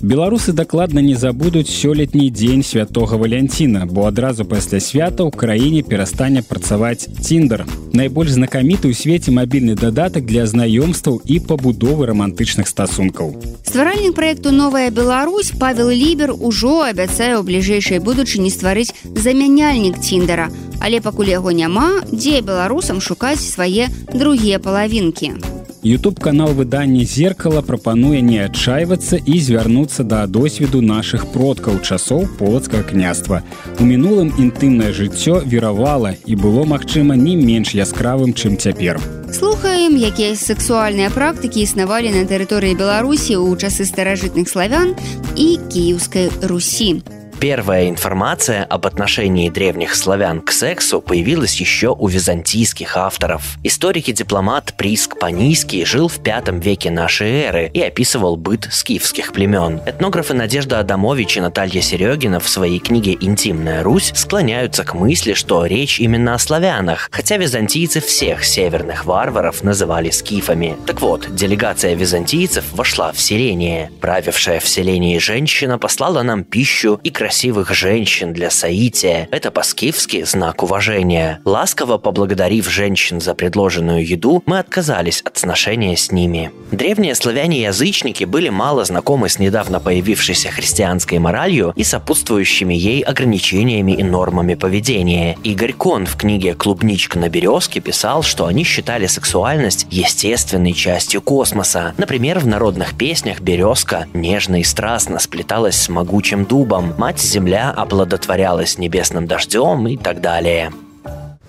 Беларусы дакладна не забудуць сёлетні дзень святого валянціна бо адразу пасля свята ў краіне перастане працаваць ціндер найбольш знакаміты ў свеце мабільны дадатак для знаёмстваў і пабудовы романтычных стасункаў. Стваральнік проекту новая Беларусь павел лібер ужо абяцае ў бліжэйшай будучыні стварыць замяняльнік ціндера але пакуль яго няма дзе беларусам шукаць свае другія палавінкі YouTube канал выдання зеркала прапануе не адчайвацца і звярнуцца да досведу нашых продкаў часоў полацкага княства. У мінулым інтымнае жыццё веравала і было магчыма не менш яскравым, чым цяпер. Слухаем, якія сексуальныя практыкі існавалі на тэрыторыі Беларусі ў часы старажытных славян і кіеўскай Русі. Первая информация об отношении древних славян к сексу появилась еще у византийских авторов. Историк-дипломат Приск Панийский жил в V веке нашей эры и описывал быт скифских племен. Этнографы Надежда Адамович и Наталья Серегина в своей книге «Интимная Русь» склоняются к мысли, что речь именно о славянах, хотя византийцы всех северных варваров называли скифами. Так вот, делегация византийцев вошла в селение. Правившая в селении женщина послала нам пищу и красивую красивых женщин для соития – это по-скифски знак уважения. Ласково поблагодарив женщин за предложенную еду, мы отказались от сношения с ними. Древние славяне-язычники были мало знакомы с недавно появившейся христианской моралью и сопутствующими ей ограничениями и нормами поведения. Игорь Кон в книге «Клубничка на березке» писал, что они считали сексуальность естественной частью космоса. Например, в народных песнях березка нежно и страстно сплеталась с могучим дубом. Мать земля оплодотворялась небесным дождем и так далее.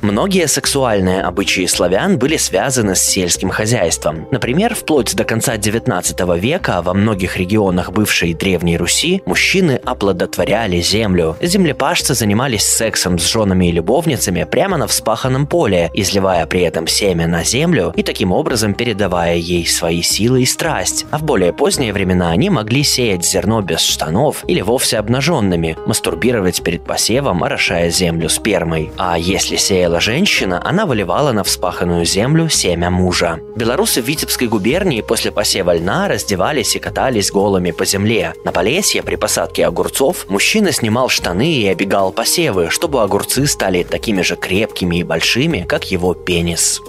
Многие сексуальные обычаи славян были связаны с сельским хозяйством. Например, вплоть до конца XIX века во многих регионах бывшей Древней Руси мужчины оплодотворяли землю. Землепашцы занимались сексом с женами и любовницами прямо на вспаханном поле, изливая при этом семя на землю и таким образом передавая ей свои силы и страсть. А в более поздние времена они могли сеять зерно без штанов или вовсе обнаженными, мастурбировать перед посевом, орошая землю спермой. А если сеяла сеяла женщина, она выливала на вспаханную землю семя мужа. Белорусы в Витебской губернии после посева льна раздевались и катались голыми по земле. На Полесье при посадке огурцов мужчина снимал штаны и обегал посевы, чтобы огурцы стали такими же крепкими и большими, как его пенис.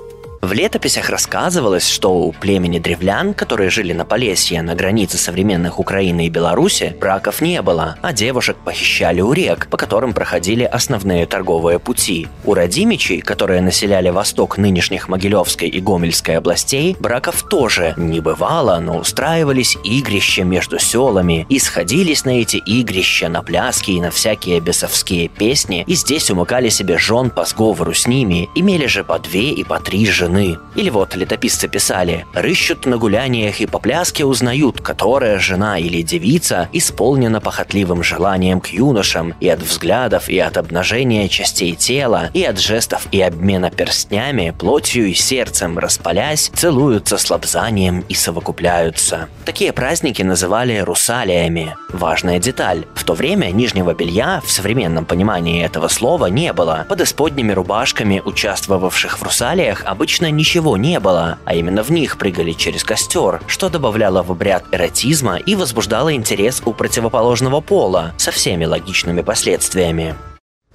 В летописях рассказывалось, что у племени древлян, которые жили на Полесье на границе современных Украины и Беларуси, браков не было, а девушек похищали у рек, по которым проходили основные торговые пути. У родимичей, которые населяли восток нынешних Могилевской и Гомельской областей, браков тоже не бывало, но устраивались игрища между селами и сходились на эти игрища, на пляски и на всякие бесовские песни, и здесь умыкали себе жен по сговору с ними, имели же по две и по три жены жены. Или вот летописцы писали «Рыщут на гуляниях и по пляске узнают, которая жена или девица исполнена похотливым желанием к юношам и от взглядов, и от обнажения частей тела, и от жестов и обмена перстнями, плотью и сердцем распалясь, целуются с лобзанием и совокупляются». Такие праздники называли русалиями. Важная деталь. В то время нижнего белья в современном понимании этого слова не было. Под исподними рубашками участвовавших в русалиях обычно обычно ничего не было, а именно в них прыгали через костер, что добавляло в обряд эротизма и возбуждало интерес у противоположного пола со всеми логичными последствиями.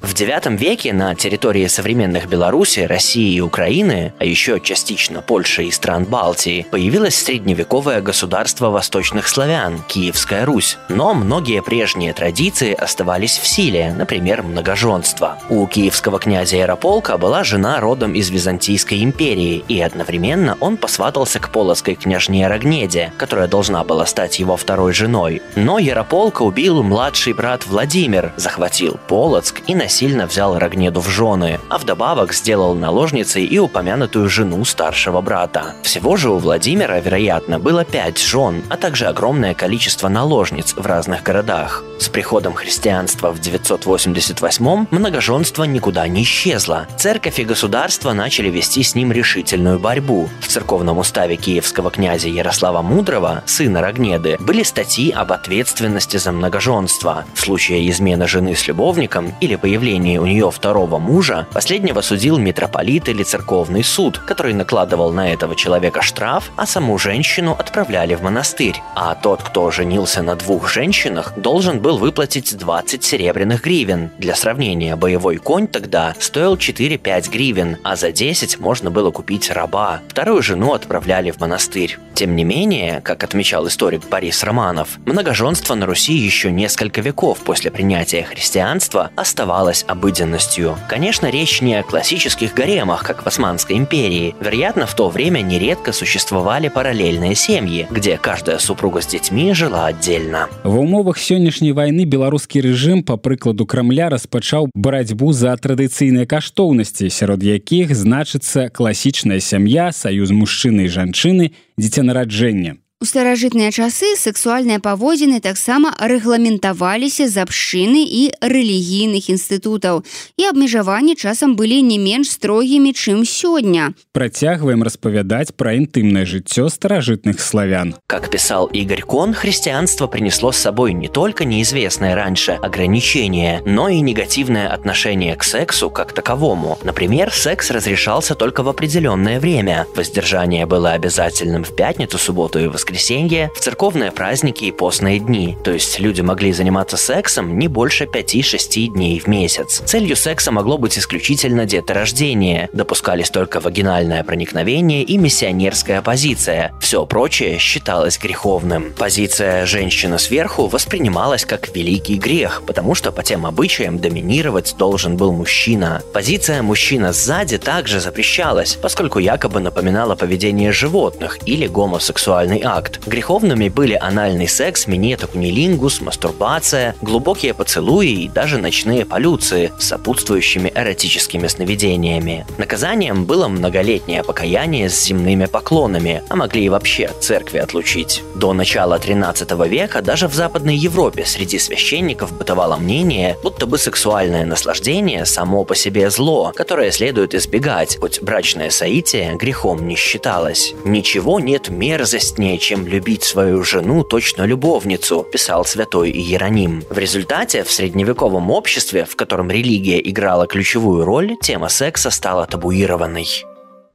В IX веке на территории современных Беларуси, России и Украины, а еще частично Польши и стран Балтии, появилось средневековое государство восточных славян – Киевская Русь. Но многие прежние традиции оставались в силе, например, многоженство. У киевского князя Ярополка была жена родом из Византийской империи, и одновременно он посватался к полоцкой княжне Рогнеде, которая должна была стать его второй женой. Но Ярополка убил младший брат Владимир, захватил Полоцк и на насильно взял Рогнеду в жены, а вдобавок сделал наложницей и упомянутую жену старшего брата. Всего же у Владимира, вероятно, было пять жен, а также огромное количество наложниц в разных городах. С приходом христианства в 988 многоженство никуда не исчезло. Церковь и государство начали вести с ним решительную борьбу. В церковном уставе киевского князя Ярослава Мудрого, сына Рогнеды, были статьи об ответственности за многоженство. В случае измены жены с любовником или появления появлении у нее второго мужа, последнего судил митрополит или церковный суд, который накладывал на этого человека штраф, а саму женщину отправляли в монастырь. А тот, кто женился на двух женщинах, должен был выплатить 20 серебряных гривен. Для сравнения, боевой конь тогда стоил 4-5 гривен, а за 10 можно было купить раба. Вторую жену отправляли в монастырь. Тем не менее, как отмечал историк Борис Романов, многоженство на Руси еще несколько веков после принятия христианства оставалось являлась обыденностью. Конечно, речь не о классических гаремах, как в Османской империи. Вероятно, в то время нередко существовали параллельные семьи, где каждая супруга с детьми жила отдельно. В умовах сённяшняй войны беларускі рэжым по прыкладу крамля распачаў барацьбу за традыцыйныя каштоўнасці, сярод якіх значыцца класічная сям'я, саюз мужчыны і жанчыны, дзіцянараджэння. У старажытныя часы сексуальныя паводзіны таксама рэгламентаваліся з абшчыны і рэлігійных інстытутаў і абмежаванні часам былі не менш строгімі чым сёння працягваем распавядаць пра інтымнае жыццё старажытных славян как писал игорь кон христианство принесло с собой не только неизвестное раньше ограничение но и негативное отношение к сексу как таковому например секс разрешался только в определенное время воздержание было обязательным в пятницу субботу и воскресенье воскресенье, в церковные праздники и постные дни, то есть люди могли заниматься сексом не больше 5-6 дней в месяц. Целью секса могло быть исключительно деторождение, допускались только вагинальное проникновение и миссионерская позиция. Все прочее считалось греховным. Позиция «женщина сверху» воспринималась как великий грех, потому что по тем обычаям доминировать должен был мужчина. Позиция «мужчина сзади» также запрещалась, поскольку якобы напоминала поведение животных или гомосексуальный акт акт. Греховными были анальный секс, минета кунилингус, мастурбация, глубокие поцелуи и даже ночные полюции с сопутствующими эротическими сновидениями. Наказанием было многолетнее покаяние с земными поклонами, а могли и вообще от церкви отлучить. До начала 13 века даже в Западной Европе среди священников бытовало мнение, будто бы сексуальное наслаждение само по себе зло, которое следует избегать, хоть брачное соитие грехом не считалось. Ничего нет мерзостнее, чем любить свою жену точно любовницу, писал святой Иероним. В результате в средневековом обществе, в котором религия играла ключевую роль, тема секса стала табуированной.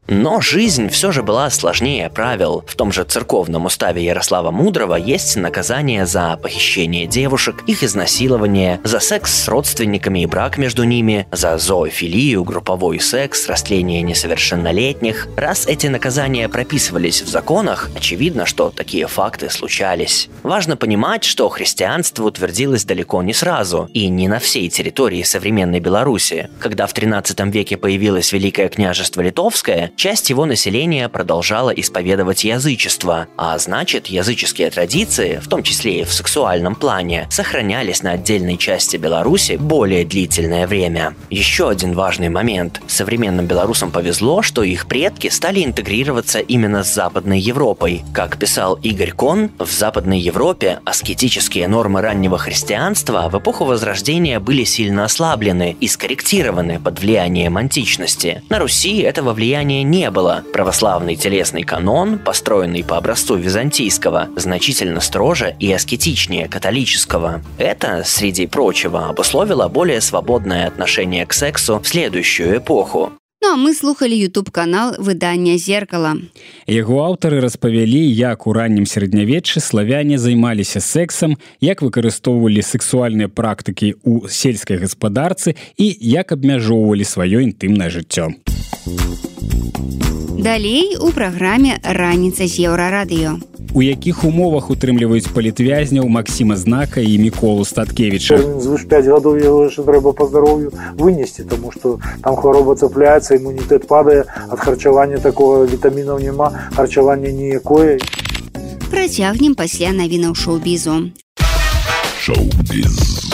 Но жизнь все же была сложнее правил. В том же церковном уставе Ярослава Мудрого есть наказание за похищение девушек, их изнасилование, за секс с родственниками и брак между ними, за зоофилию, групповой секс, растление несовершеннолетних. Раз эти наказания прописывались в законах, очевидно, что такие факты случались. Важно понимать, что христианство утвердилось далеко не сразу и не на всей территории современной Беларуси. Когда в 13 веке появилось Великое княжество Литовское, часть его населения продолжала исповедовать язычество, а значит, языческие традиции, в том числе и в сексуальном плане, сохранялись на отдельной части Беларуси более длительное время. Еще один важный момент. Современным белорусам повезло, что их предки стали интегрироваться именно с Западной Европой. Как писал Игорь Кон, в Западной Европе аскетические нормы раннего христианства в эпоху Возрождения были сильно ослаблены и скорректированы под влиянием античности. На Руси этого влияния не было. Православный телесный канон, построенный по образцу византийского, значительно строже и аскетичнее католического. Это, среди прочего, обусловило более свободное отношение к сексу в следующую эпоху. Ну а мы слухали YouTube канал выдання зеркала. Яго аўтары распавялі, як у раннім сярэднявеччы славяне займаліся сексам, як выкарыстоўвалі сексуальныя практыкі ў сельскай гаспадарцы і як абмяжоўвалі сваё інтымнае жыццё. Далей у праграме раніца з еўрарадыё. У якіх умовах утрымліваюць палітвязняў Масіма знака і міколу статкевича звыш 5 гадоў яго яшчэ трэба па здароўю вынесці тому что там хвароба цапляецца імунітэт падае ад харчавання такого вітамінаў няма харчавання ніякое Працягнем пасля навінаў шоу-бізу Шоу-біз.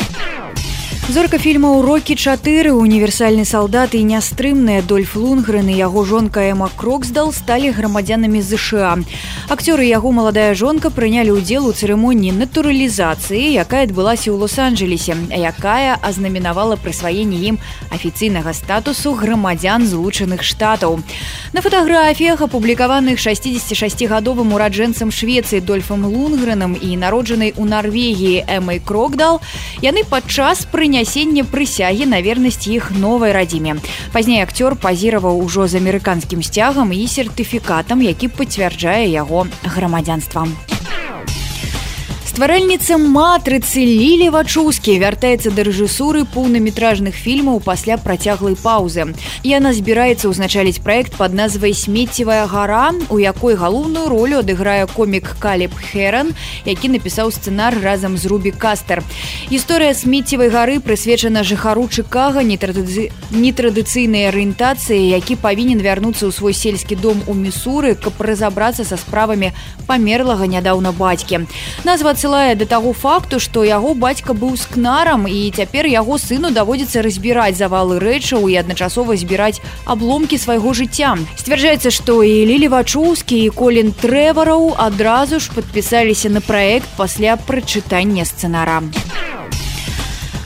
зорка фільма урокі 4 універсальны салдат і нястрымныя дольф лунгрен і яго жонка эма кроксдал сталі грамадзянамі ЗША акцёры яго маладая жонка прынялі ўдзел у цырымоніі натуралізацыі якая адбылася ў лос-анджелесе якая азнаменавала прысваенне ім афіцыйнага статусу грамадзян злучаных штатаў. На фатаграфіях апублікаваных 66гадовым ураджэнцам швецыі дольфам лунгреном і народжанай у нарвегіі эмай крокдал яны падчас прыняцця прынясення прысягі на вернасць іх новай радзіме. Пазней акцёр пазіраваў ужо з амерыканскім сцягам і сертыфікатам, які пацвярджае яго грамадзянствам стваральніца матрыцы лілі вачускі вяртаецца да рэжысуры поўнаметражных фільмаў пасля працяглай паўзы. Яна збіраецца ўзначаліць проект под назвай смеццевая гора у якой галоўную ролю адыграе комік калеб херан які напісаў сцэнар разам з рубі кастер. Гісторыя смеццевай гары прысвечана жыхару чыкага нетрадыцыйнай арыентацыі які павінен вярнуцца ў свой сельскі дом у місуры каб разабрацца са справамі памерлага нядаўна бацькі. Назва адсылае да таго факту што яго бацька быў скнарам і цяпер яго сыну даводзіцца разбіраць завалы рэчаў і адначасова збіраць абломкі свайго жыцця. Сцвярджаецца што і лілі вачуўскі і колін трэвараў адразу ж падпісаліся на праект пасля прачытання сцэнара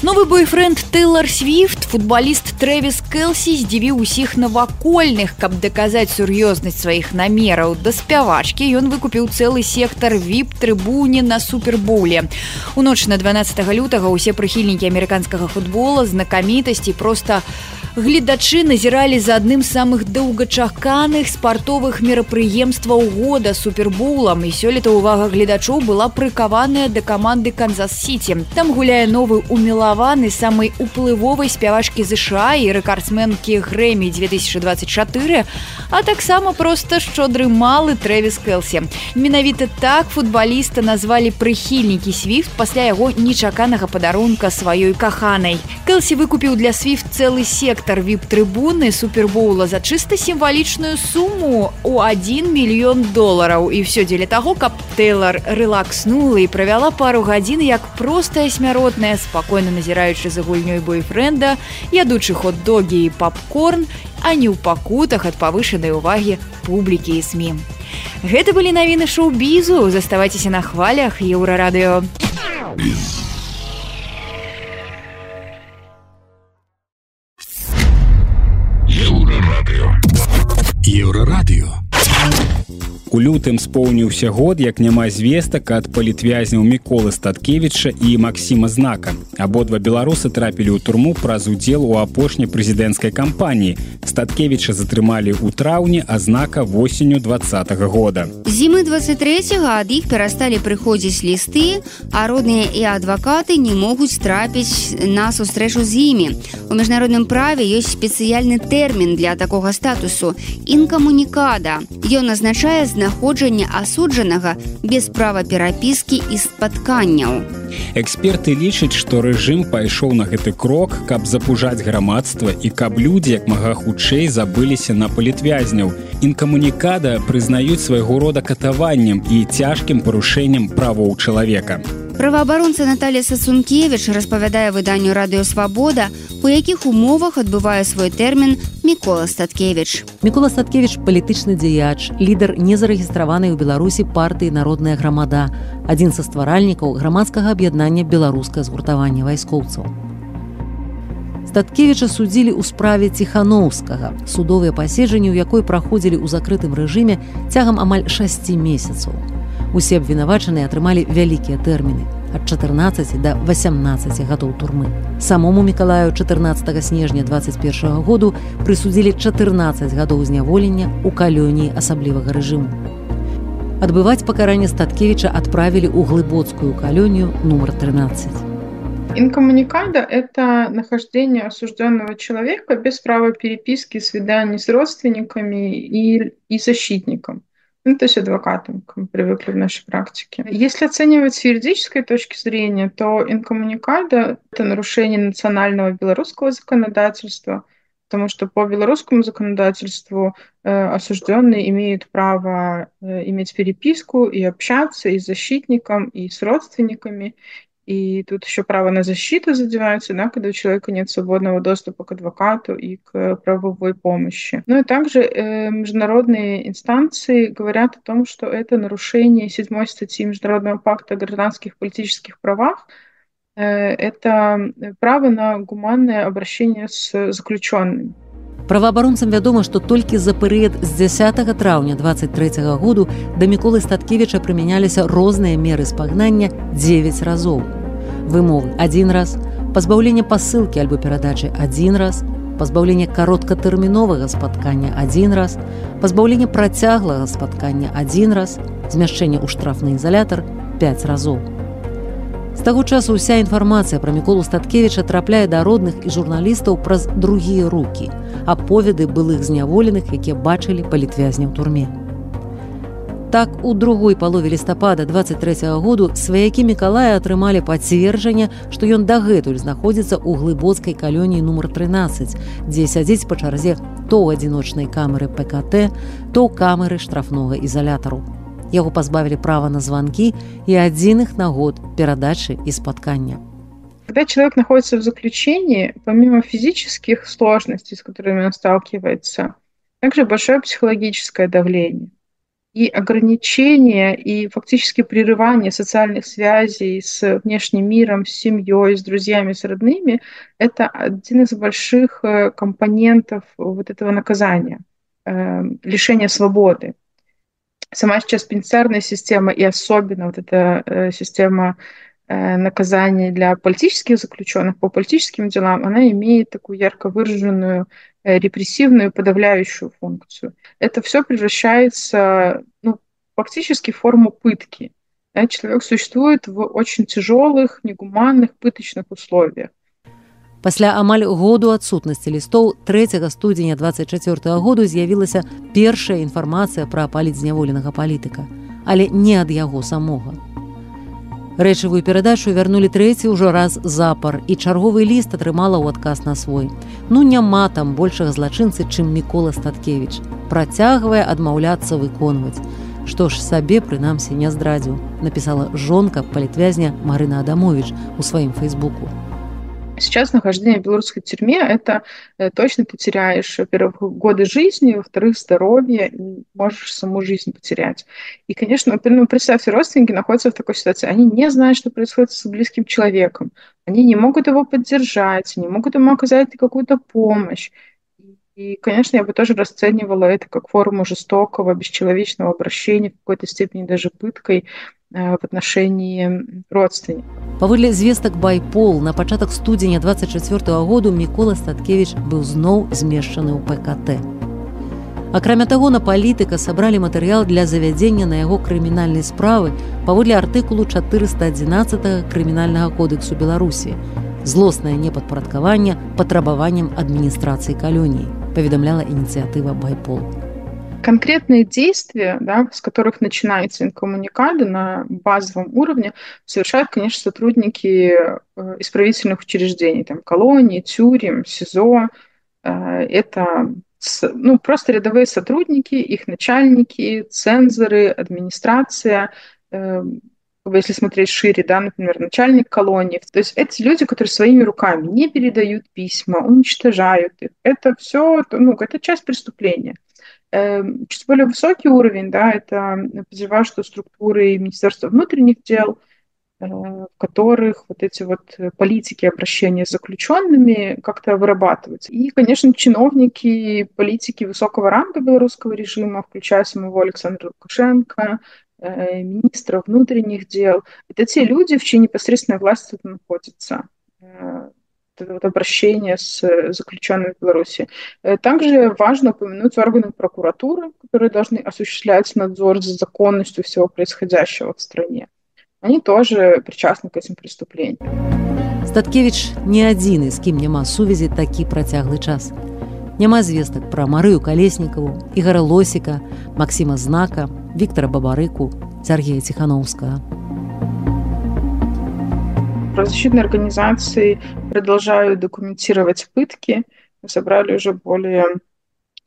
Новы бойфренд Тейлор Свифт, футболіст Трэвіс Кэлсі здзівіў усіх навакольных, каб даказаць сур'ёзнасць сваіх намераў. Да спявачкі ён выкупіў цэлы сектар віп-трыбуне на супербоуле. У ноч на 12 лютага ўсе прыхільнікі амерыканскага футбола знакамітасці проста гледачы назіралі за адным з самых доўгачаканых спартовых мерапрыемстваў года супербулам і сёлета увага гледачоў была прыкаваная да каманды канзас-сіці там гуляе новы умілаваны самай уплывовай спявачкі ЗША і рэкардсменкі грэмі 2024 а таксама проста шчодры малы трэвіс кэлсі менавіта так футбаліста назвалі прыхільнікі свіфт пасля яго нечаканага падарунка сваёй каханай кэлсі выкупіў для свіфт цэлы дырэктар віп-трыбуны супербоула за чыста сімвалічную суму у 1 мільён долараў і все дзеля таго каб Тейлор рэлакснула і правяла пару гадзін як простая смяротная спакойна назіраючы за гульнёй бойфренда ядучы хот-догі і папкорн а не ў пакутах ад павышанай увагі публікі і сМ Гэта былі навіны шоу-бізу. Заставайцеся на хвалях еўрарадыё. Без у лютым споўніўся год як няма звестак ад палітвязняў міколы статкевіча і Масіма знака. Абодва беларусы трапілі ў турму праз удзел у апошняй прэзідэнцкай кампаніі. Статкевіча затрымалі ў траўні а знака восенню два -го года. Зімы 23 ад іх перасталі прыходзіць лісты а родныя і адвакаты не могуць трапіць на сустрэчу з імі. У міжнародным праве ёсць спецыяльны тэрмін для такога статусу інкамунікада. Ён азначае знаходжання асуджанага без права перапіскі і спатканняў. Эксперты лічаць, што рэжым пайшоў на гэты крок, каб запужаць грамадства і каб людзі як мага хутчэй забыліся на палітвязняў. Інкамунікада прызнаюць свайго рода катаваннем і цяжкім парушэннем правоў чалавека. Праваабаронца Наталія Сасункевич распавядае выданню радыёвабода, у якіх умовах адбывае свой тэрмін Мікола Статкевич. Мікола Статкевич палітычны дзеяч, лідар незарэгістраванай у Беларусі партыі народная грамада, адзін са стваральнікаў грамадскага аб'яднання беларускае згуртавання вайскоўцаў. Статкевіча судзілі ў справе ціхановскага, судовыя паседжанні, у якой праходзілі ў закрытым рэжыме цягам амаль 6 месяцаў. Усе абвінавачаныя атрымалі вялікія тэрміны ад 14 до 18 гадоў турмы. Самому мікалаю 14 снежня 21 году прысудзілі 14 гадоў зняволення ў калёніі асаблівага рэжыму. Адбываць пакаранне статкевіча адправілі ў глыбоцкую калёнію нумар 13. Инкоммуникада – это нахождение осужденного человека без права переписки, свиданий с родственниками и, и защитником ну, то есть адвокатом, как мы привыкли в нашей практике. Если оценивать с юридической точки зрения, то инкоммуникада – это нарушение национального белорусского законодательства, потому что по белорусскому законодательству э, осужденные имеют право э, иметь переписку и общаться и с защитником, и с родственниками, и тут еще право на защиту задевается, да, когда у человека нет свободного доступа к адвокату и к правовой помощи. Ну и также э, международные инстанции говорят о том, что это нарушение седьмой статьи Международного пакта о гражданских политических правах, э, это право на гуманное обращение с заключенными. Праваабаронцам вядома, што толькі за перыяд з 10 траўня 23 -го году да міколы статкевіча прымяняліся розныя меры спагнання 9 разоў. Вымовы адзін раз, пазбаўленне пасылкі альбо перадачы адзін раз, пазбаўленне кароткатэрміновага спаткання адзін раз, пазбаўленне працяглага спаткання адзін раз, змяшчэнне ў штрафны ізалятар 5 разоў. З таго часу ўся інфармацыя пра міколу статкевіча трапляе да родных і журналістаў праз другія рукі, аповеды былых зняволеных, якія бачылі палітвязня ў турме. Так у другой палове лістапада 23 -го году сваякі Миколая атрымалі пацверджанне, што ён дагэтуль знаходзіцца ў глыбоцкай калёніі нумар 13, дзе сядзіць па чарзе то адзіночнай камеры ПКТ, то камеры штрафнога ізалятару. Яго пазбавілі права на званкі і адзіных нагод перадачы і спаткання. Когда человек находится в заключении, помимо физических сложностей, с которыми он сталкивается, также большое психологическое давление и ограничение, и фактически прерывание социальных связей с внешним миром, с семьей, с друзьями, с родными, это один из больших э, компонентов вот этого наказания, э, лишения свободы. Сама сейчас пенитенциарная система и особенно вот эта э, система наказания для политических заключенных по политическим делам, она имеет такую ярко выраженную Э, репрессивную подавляющую функцию. Это все превращается ну, фактически в форму пытки. Человек существует в очень тяжелых, негуманных, пыточных условиях. Пасля амаль году адсутнасці лістоў 3 студзеня 24 году з'явілася першая інфармацыя пра паліць зняволенага палітыка, але не ад яго самога. Рэчавую перадачу вярнулі трэці ўжо раз запар і чарговы ліст атрымала ў адказ на свой. Ну няма там большага злачынцы, чым мікола Статкевіч. Працягвае адмаўляцца выконваць. Што ж сабе прынамсі не здрадзіў, напісала жонка палітвязня Марына Адамович у сваім фейсбуку. Сейчас нахождение в белорусской тюрьме – это э, точно ты теряешь, во-первых, годы жизни, во-вторых, здоровье, и можешь саму жизнь потерять. И, конечно, ну, представьте, родственники находятся в такой ситуации, они не знают, что происходит с близким человеком, они не могут его поддержать, не могут ему оказать какую-то помощь. И, конечно, я бы тоже расценивала это как форму жестокого, бесчеловечного обращения, в какой-то степени даже пыткой, в отношении родственников. Паводле звестак байпол. На пачатак студзеня 24 -го году мікола статкевич быў зноў змешчаны ў пКт акрамя таго на палітыка сабралі матэрыял для завядзення на яго крымінальнай справы паводле артыкулу 411 крымінальнага кодексу беларусі. Злоснае непадпарадкаванне патрабаваннем адміністрацыі калоніі паведамляла ініцыятыва байпол конкретные действия, да, с которых начинается инкоммуникада на базовом уровне, совершают, конечно, сотрудники э, исправительных учреждений, там, колонии, тюрем, СИЗО. Э, это ну, просто рядовые сотрудники, их начальники, цензоры, администрация, э, если смотреть шире, да, например, начальник колонии. То есть эти люди, которые своими руками не передают письма, уничтожают их. Это все, ну, это часть преступления. Эм, чуть более высокий уровень, да, это подозреваю, что структуры Министерства внутренних дел, э, в которых вот эти вот политики обращения с заключенными как-то вырабатываются. И, конечно, чиновники, политики высокого ранга белорусского режима, включая самого Александра Лукашенко, э, министра внутренних дел, это те люди, в чьей непосредственной власти это находится э, вот обращение с э, заключенными в Беларуси. Э, также важно упомянуть органы прокуратуры, которые должны осуществлять надзор за законностью всего происходящего в стране. Они тоже причастны к этим преступлениям. Статкевич не адзіны, з кім няма сувязі такі працяглы час. Няма звестак пра Марыю Калеснікаву, Ігара Лосіка, Максіма Знака, Віктора Бабарыку, Сергея Ціхановскага правозащитные организации продолжают документировать пытки. Мы собрали уже более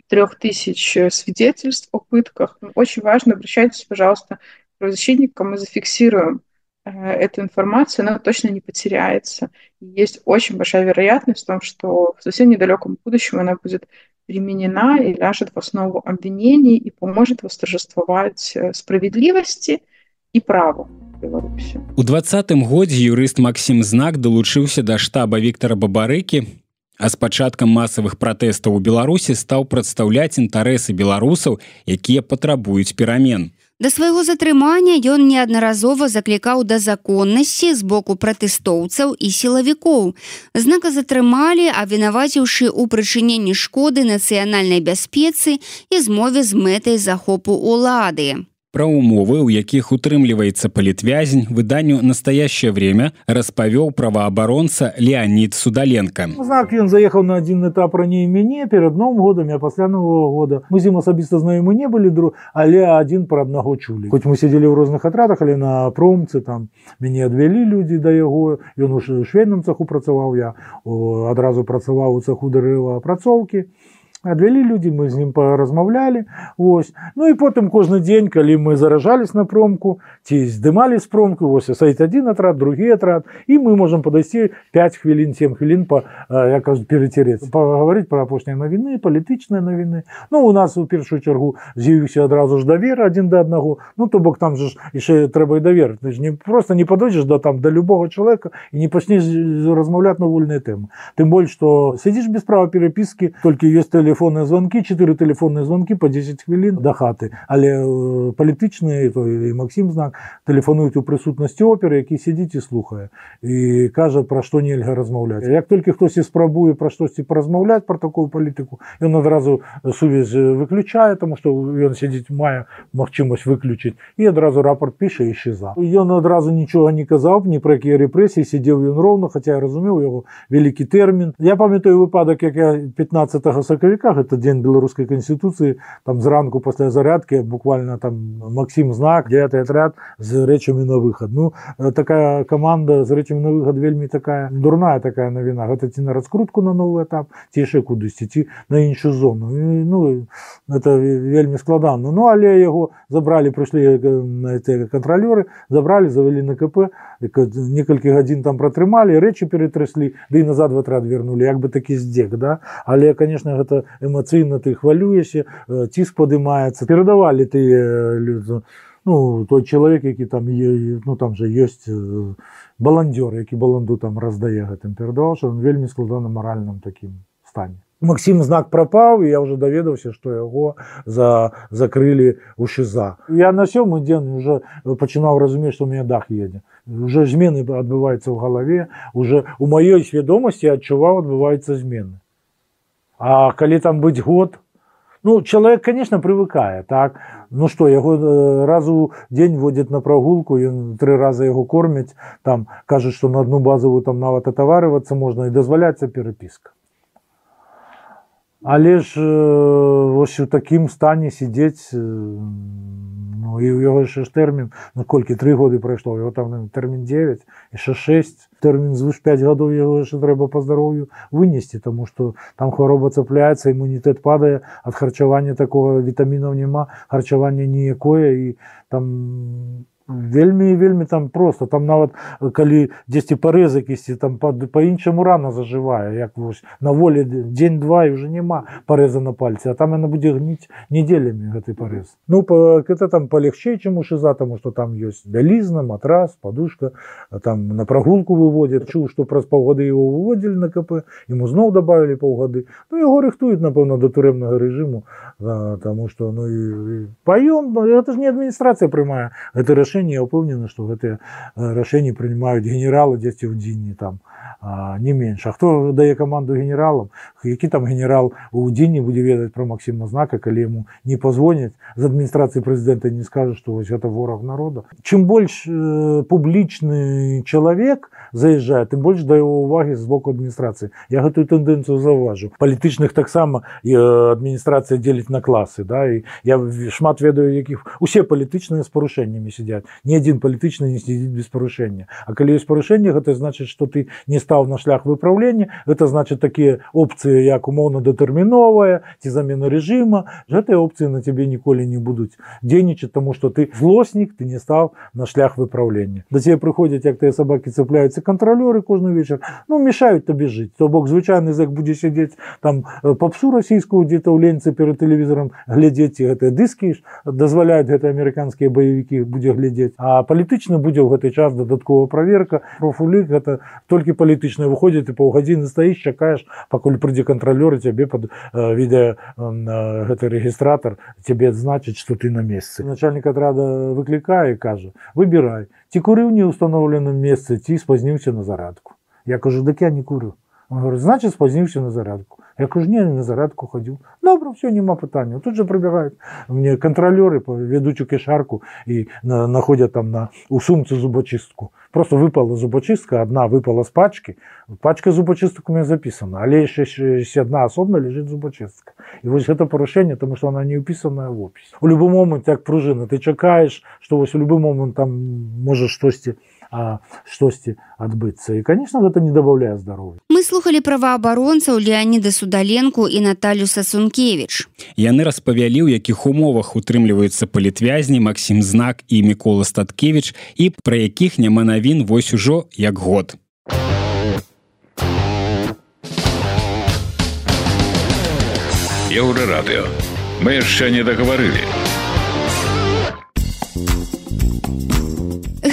трех тысяч свидетельств о пытках. Очень важно, обращайтесь, пожалуйста, к правозащитникам, мы зафиксируем э, эту информацию, она точно не потеряется. Есть очень большая вероятность в том, что в совсем недалеком будущем она будет применена и ляжет в основу обвинений и поможет восторжествовать э, справедливости и праву. Беларусі. У двадцатым годзе юрыст Макссім знак далучыўся да штаба Віктора Бабарыкі, а з пачаткам масавых пратэстаў у Беларусі стаў прадстаўляць інтарэсы беларусаў, якія патрабуюць перамен. Да свайго затрымання ён неаднаразова заклікаў да законнасці з боку пратэстоўцаў і сілавікоў. Знака затрымалі, абвінаваціўшы ў прычыненні шкоды нацыянальнай бяспецы і змове з мэтай захопу улады. Пра умовы, у якіх утрымліваецца палітвязень выданню настоящее время распавёў праваабаронца Леонид судаленко. Знак ён заехаў на один этап раней мяне перад новым годам я пасля нового года. Мы зім асабіста знаёмы не былі друг але один про аднаго чулі. Хоць мы сидзелі ў розных атрадах але на промцы там мяне адвялі людзі да яго ён у швейным цеху працаваў я адразу працаваў у цеху дрэва апрацоўкі адвялі людзі мы з ім паразмаўлялі ось. Ну і потым кожны дзень калі мы заражались на промку ці здымалі з промку вось сайт один атрад другі атрад і мы можем подайсці 5 хвілін 7 хвілін по я кажу перетерець паговорить про апошнія навіны палітычныя навіны Ну у нас у першую чаргу з'явіўся адразу ж давер один да аднаго ну то бок там же ж яшчэ трэба і давер ты ж не просто не падойдзеш да там да любого чалавека і не пачнеш размаўляць на вольныя тэмы тым больш что сядзіш без права перапіскі толькі ёсць тэлефон телефонные звонки 4 телефонные звонки по 10 хвілін до хаты. Але э, палітычныя то і Макссім знак тэлефануюць у прысутнасці оперы які сядзіць і слухае і кажа пра што нельга размаўляць як толькі хтосьці спрабуе пра штосьці паразмаўляць про такую палітыку ён адразу сувязь выключае тому что ён сядзіць мае магчымасць выключыць і адразу рапорт піша ищи за ён адразу нічога не казаў ні пра якія рэпрэсіі сидзеў ён роўна хотя я разумеў яго вялікі тэрмін я памятаю выпадак як я 15 сакавіка сакавіках это дзень беларускай канституцыі там зранку пасля зарядки буквально там Макссім знак 9 отряд з рэчамі на выхад ну такая команда з рэчамі на выхад вельмі такая дурная такая навіна гэта ці на раскрутку на новый этап ці яшчэ кудысьці ці на іншую зону. І, ну это вельмі складана ну але яго забралі прыйшлі эти кантралёры забралі завялі на КП. Некалькі гадзін там пратрымалі рэчы ператряслі ды да назад в атрад вернули як бы такі здзек да. Але конечно гэта эмацыйна ты хвалюешься ціск падымаецца перадавалі ты людзі. Ну той чалавек які там е, ну там же ёсць баландзёр які баланду там раздае гэтым перадаваў что он вельмі складана маральным таким стане Макссім знак прапаў я уже даведаўся што яго за закрылі у шиза. Я на сёмы дзень уже пачынаў разумець што у меня дах едзе уже змены адбываюцца ў галаве уже у маёй свядомасці адчуваў адбываюцца змены А калі там быць год, ну чалавек конечно прывыкае так? Ну что яго э, разу дзень водзяць на прагулку ён тры разы яго кормяць там кажуць што на одну базовую там нават атаварывацца можна і дазваляцца перапіска але ж э, вось у такім стане сидзець э, Ну і ў яго яшчэ ж тэрмін ну колькі тры годы прайшло его там тэрмін 9 яшчэ 6 тэрмін звыш 5 гадоў яго яшчэ трэба па здароўю вынесці тому что там хвароба цапляецца імунітэт падае ад харчавання такого вітамінаў няма харчавання ніякое і там вельмі вельмі там просто. Там нават калі дзесьці парэзак ісці там по-іншаму рано зажывае як вось на волі дзень-два і уже няма парэза на пальцы а там яна будзе гніць недзелямі гэты парез ну по это там полегчэй чым у шиза тому что там ёсць бялізна матрас подушка там на прогулку выводят чуў что праз паўгады его выводзілі на кп ему зноў добавили паўгады. Ну яго рыхтуюць напэўна да турэмнага режиму потому что ну і паём это ж не адміністрацыя прымае гэта рашэнне рашэнні я ўпэўнены што гэтыя рашэнні прынимаюць генералы дзесьці ў дзенні там а, не менш А хто дае каманду генералам які там генерал у дзенні будзе ведаць про Макссіма знака калі ему не позвоняць з адміністрацыі прэзідэнта не скажа што вось это вораг народа чым больш э, публічны чалавек заязджае тым больш да его увагі з боку адміністрацыі я гэтую тэндэнцыю заўважу палітычных таксама адміністрацыя дзеліць на класы да і я шмат ведаю якіх усе палітычныя з парушэннямі сядзяць ні адзін палітычны не сядзіць без парушэння А калі ёсць парушэнне гэта значыць што ты не стаў на шлях выпраўлення гэта значыць такія опцыі як умоўна датэрміновая ці замена режима гэтыя опцыі на цябе ніколі не будуць дзейнічаць тому что ты злоснік ты не стаў на шлях выпраўлення да тебе прыходзяць як тыя сабакі цепляюцца кантралёры кожны вечар ну мешаюць табе жыць то бок звычайны зэк будзе сядзець там попсу расійскую дзе-то ў ленцы перад тэлевізорам глядзець гэтыя дыскі ж дазваляюць гэта амерыканскія баевікі будзе глядзець глядзець а палітычна будзе ў гэты час дадаткова праверка профулік гэта толькі палітычна выходзіць ты паўгадзіны стаіш чакаеш пакуль прыйдзе кантралёры цябе под э, відэа э, гэты рэгістратор цябе адзначыць што ты на месцы начальнік атрада выклікае кажа выбірай ці курыў не ўстаноўленым месцы ці спазніўся на зарадку я кажу дык я не курю? Значит спазніўся на зарядку я кажу не на зарядку хадзіў добра все няма пытання тут же прыбегаюць мне кантралёры вядуць у кішарку і на, находят там на у сумцы зубачыстку просто выпала зубачыстка одна выпала з пачки. Пачка зубачыстак у меня записана. Але яшчэ одна асобна лежит зубачыстка і вось гэта парушэнне тому что она не упісаная в опіс у любым момант як пружына ты чакаеш что вось у любы момант там можа штосьці штосьці адбыцца. І конечно гэта не добавляе здоровья мы слухали праваабаронцаў леоніда судаленку і Наталю сасункевич яны распавялі у якіх умовах утрымліваюцца палітвязні Масім знак і мікола статкевич і пра якіх няма навін вось ужо як год. Еўрарадыо мы яшчэ не дагаварылі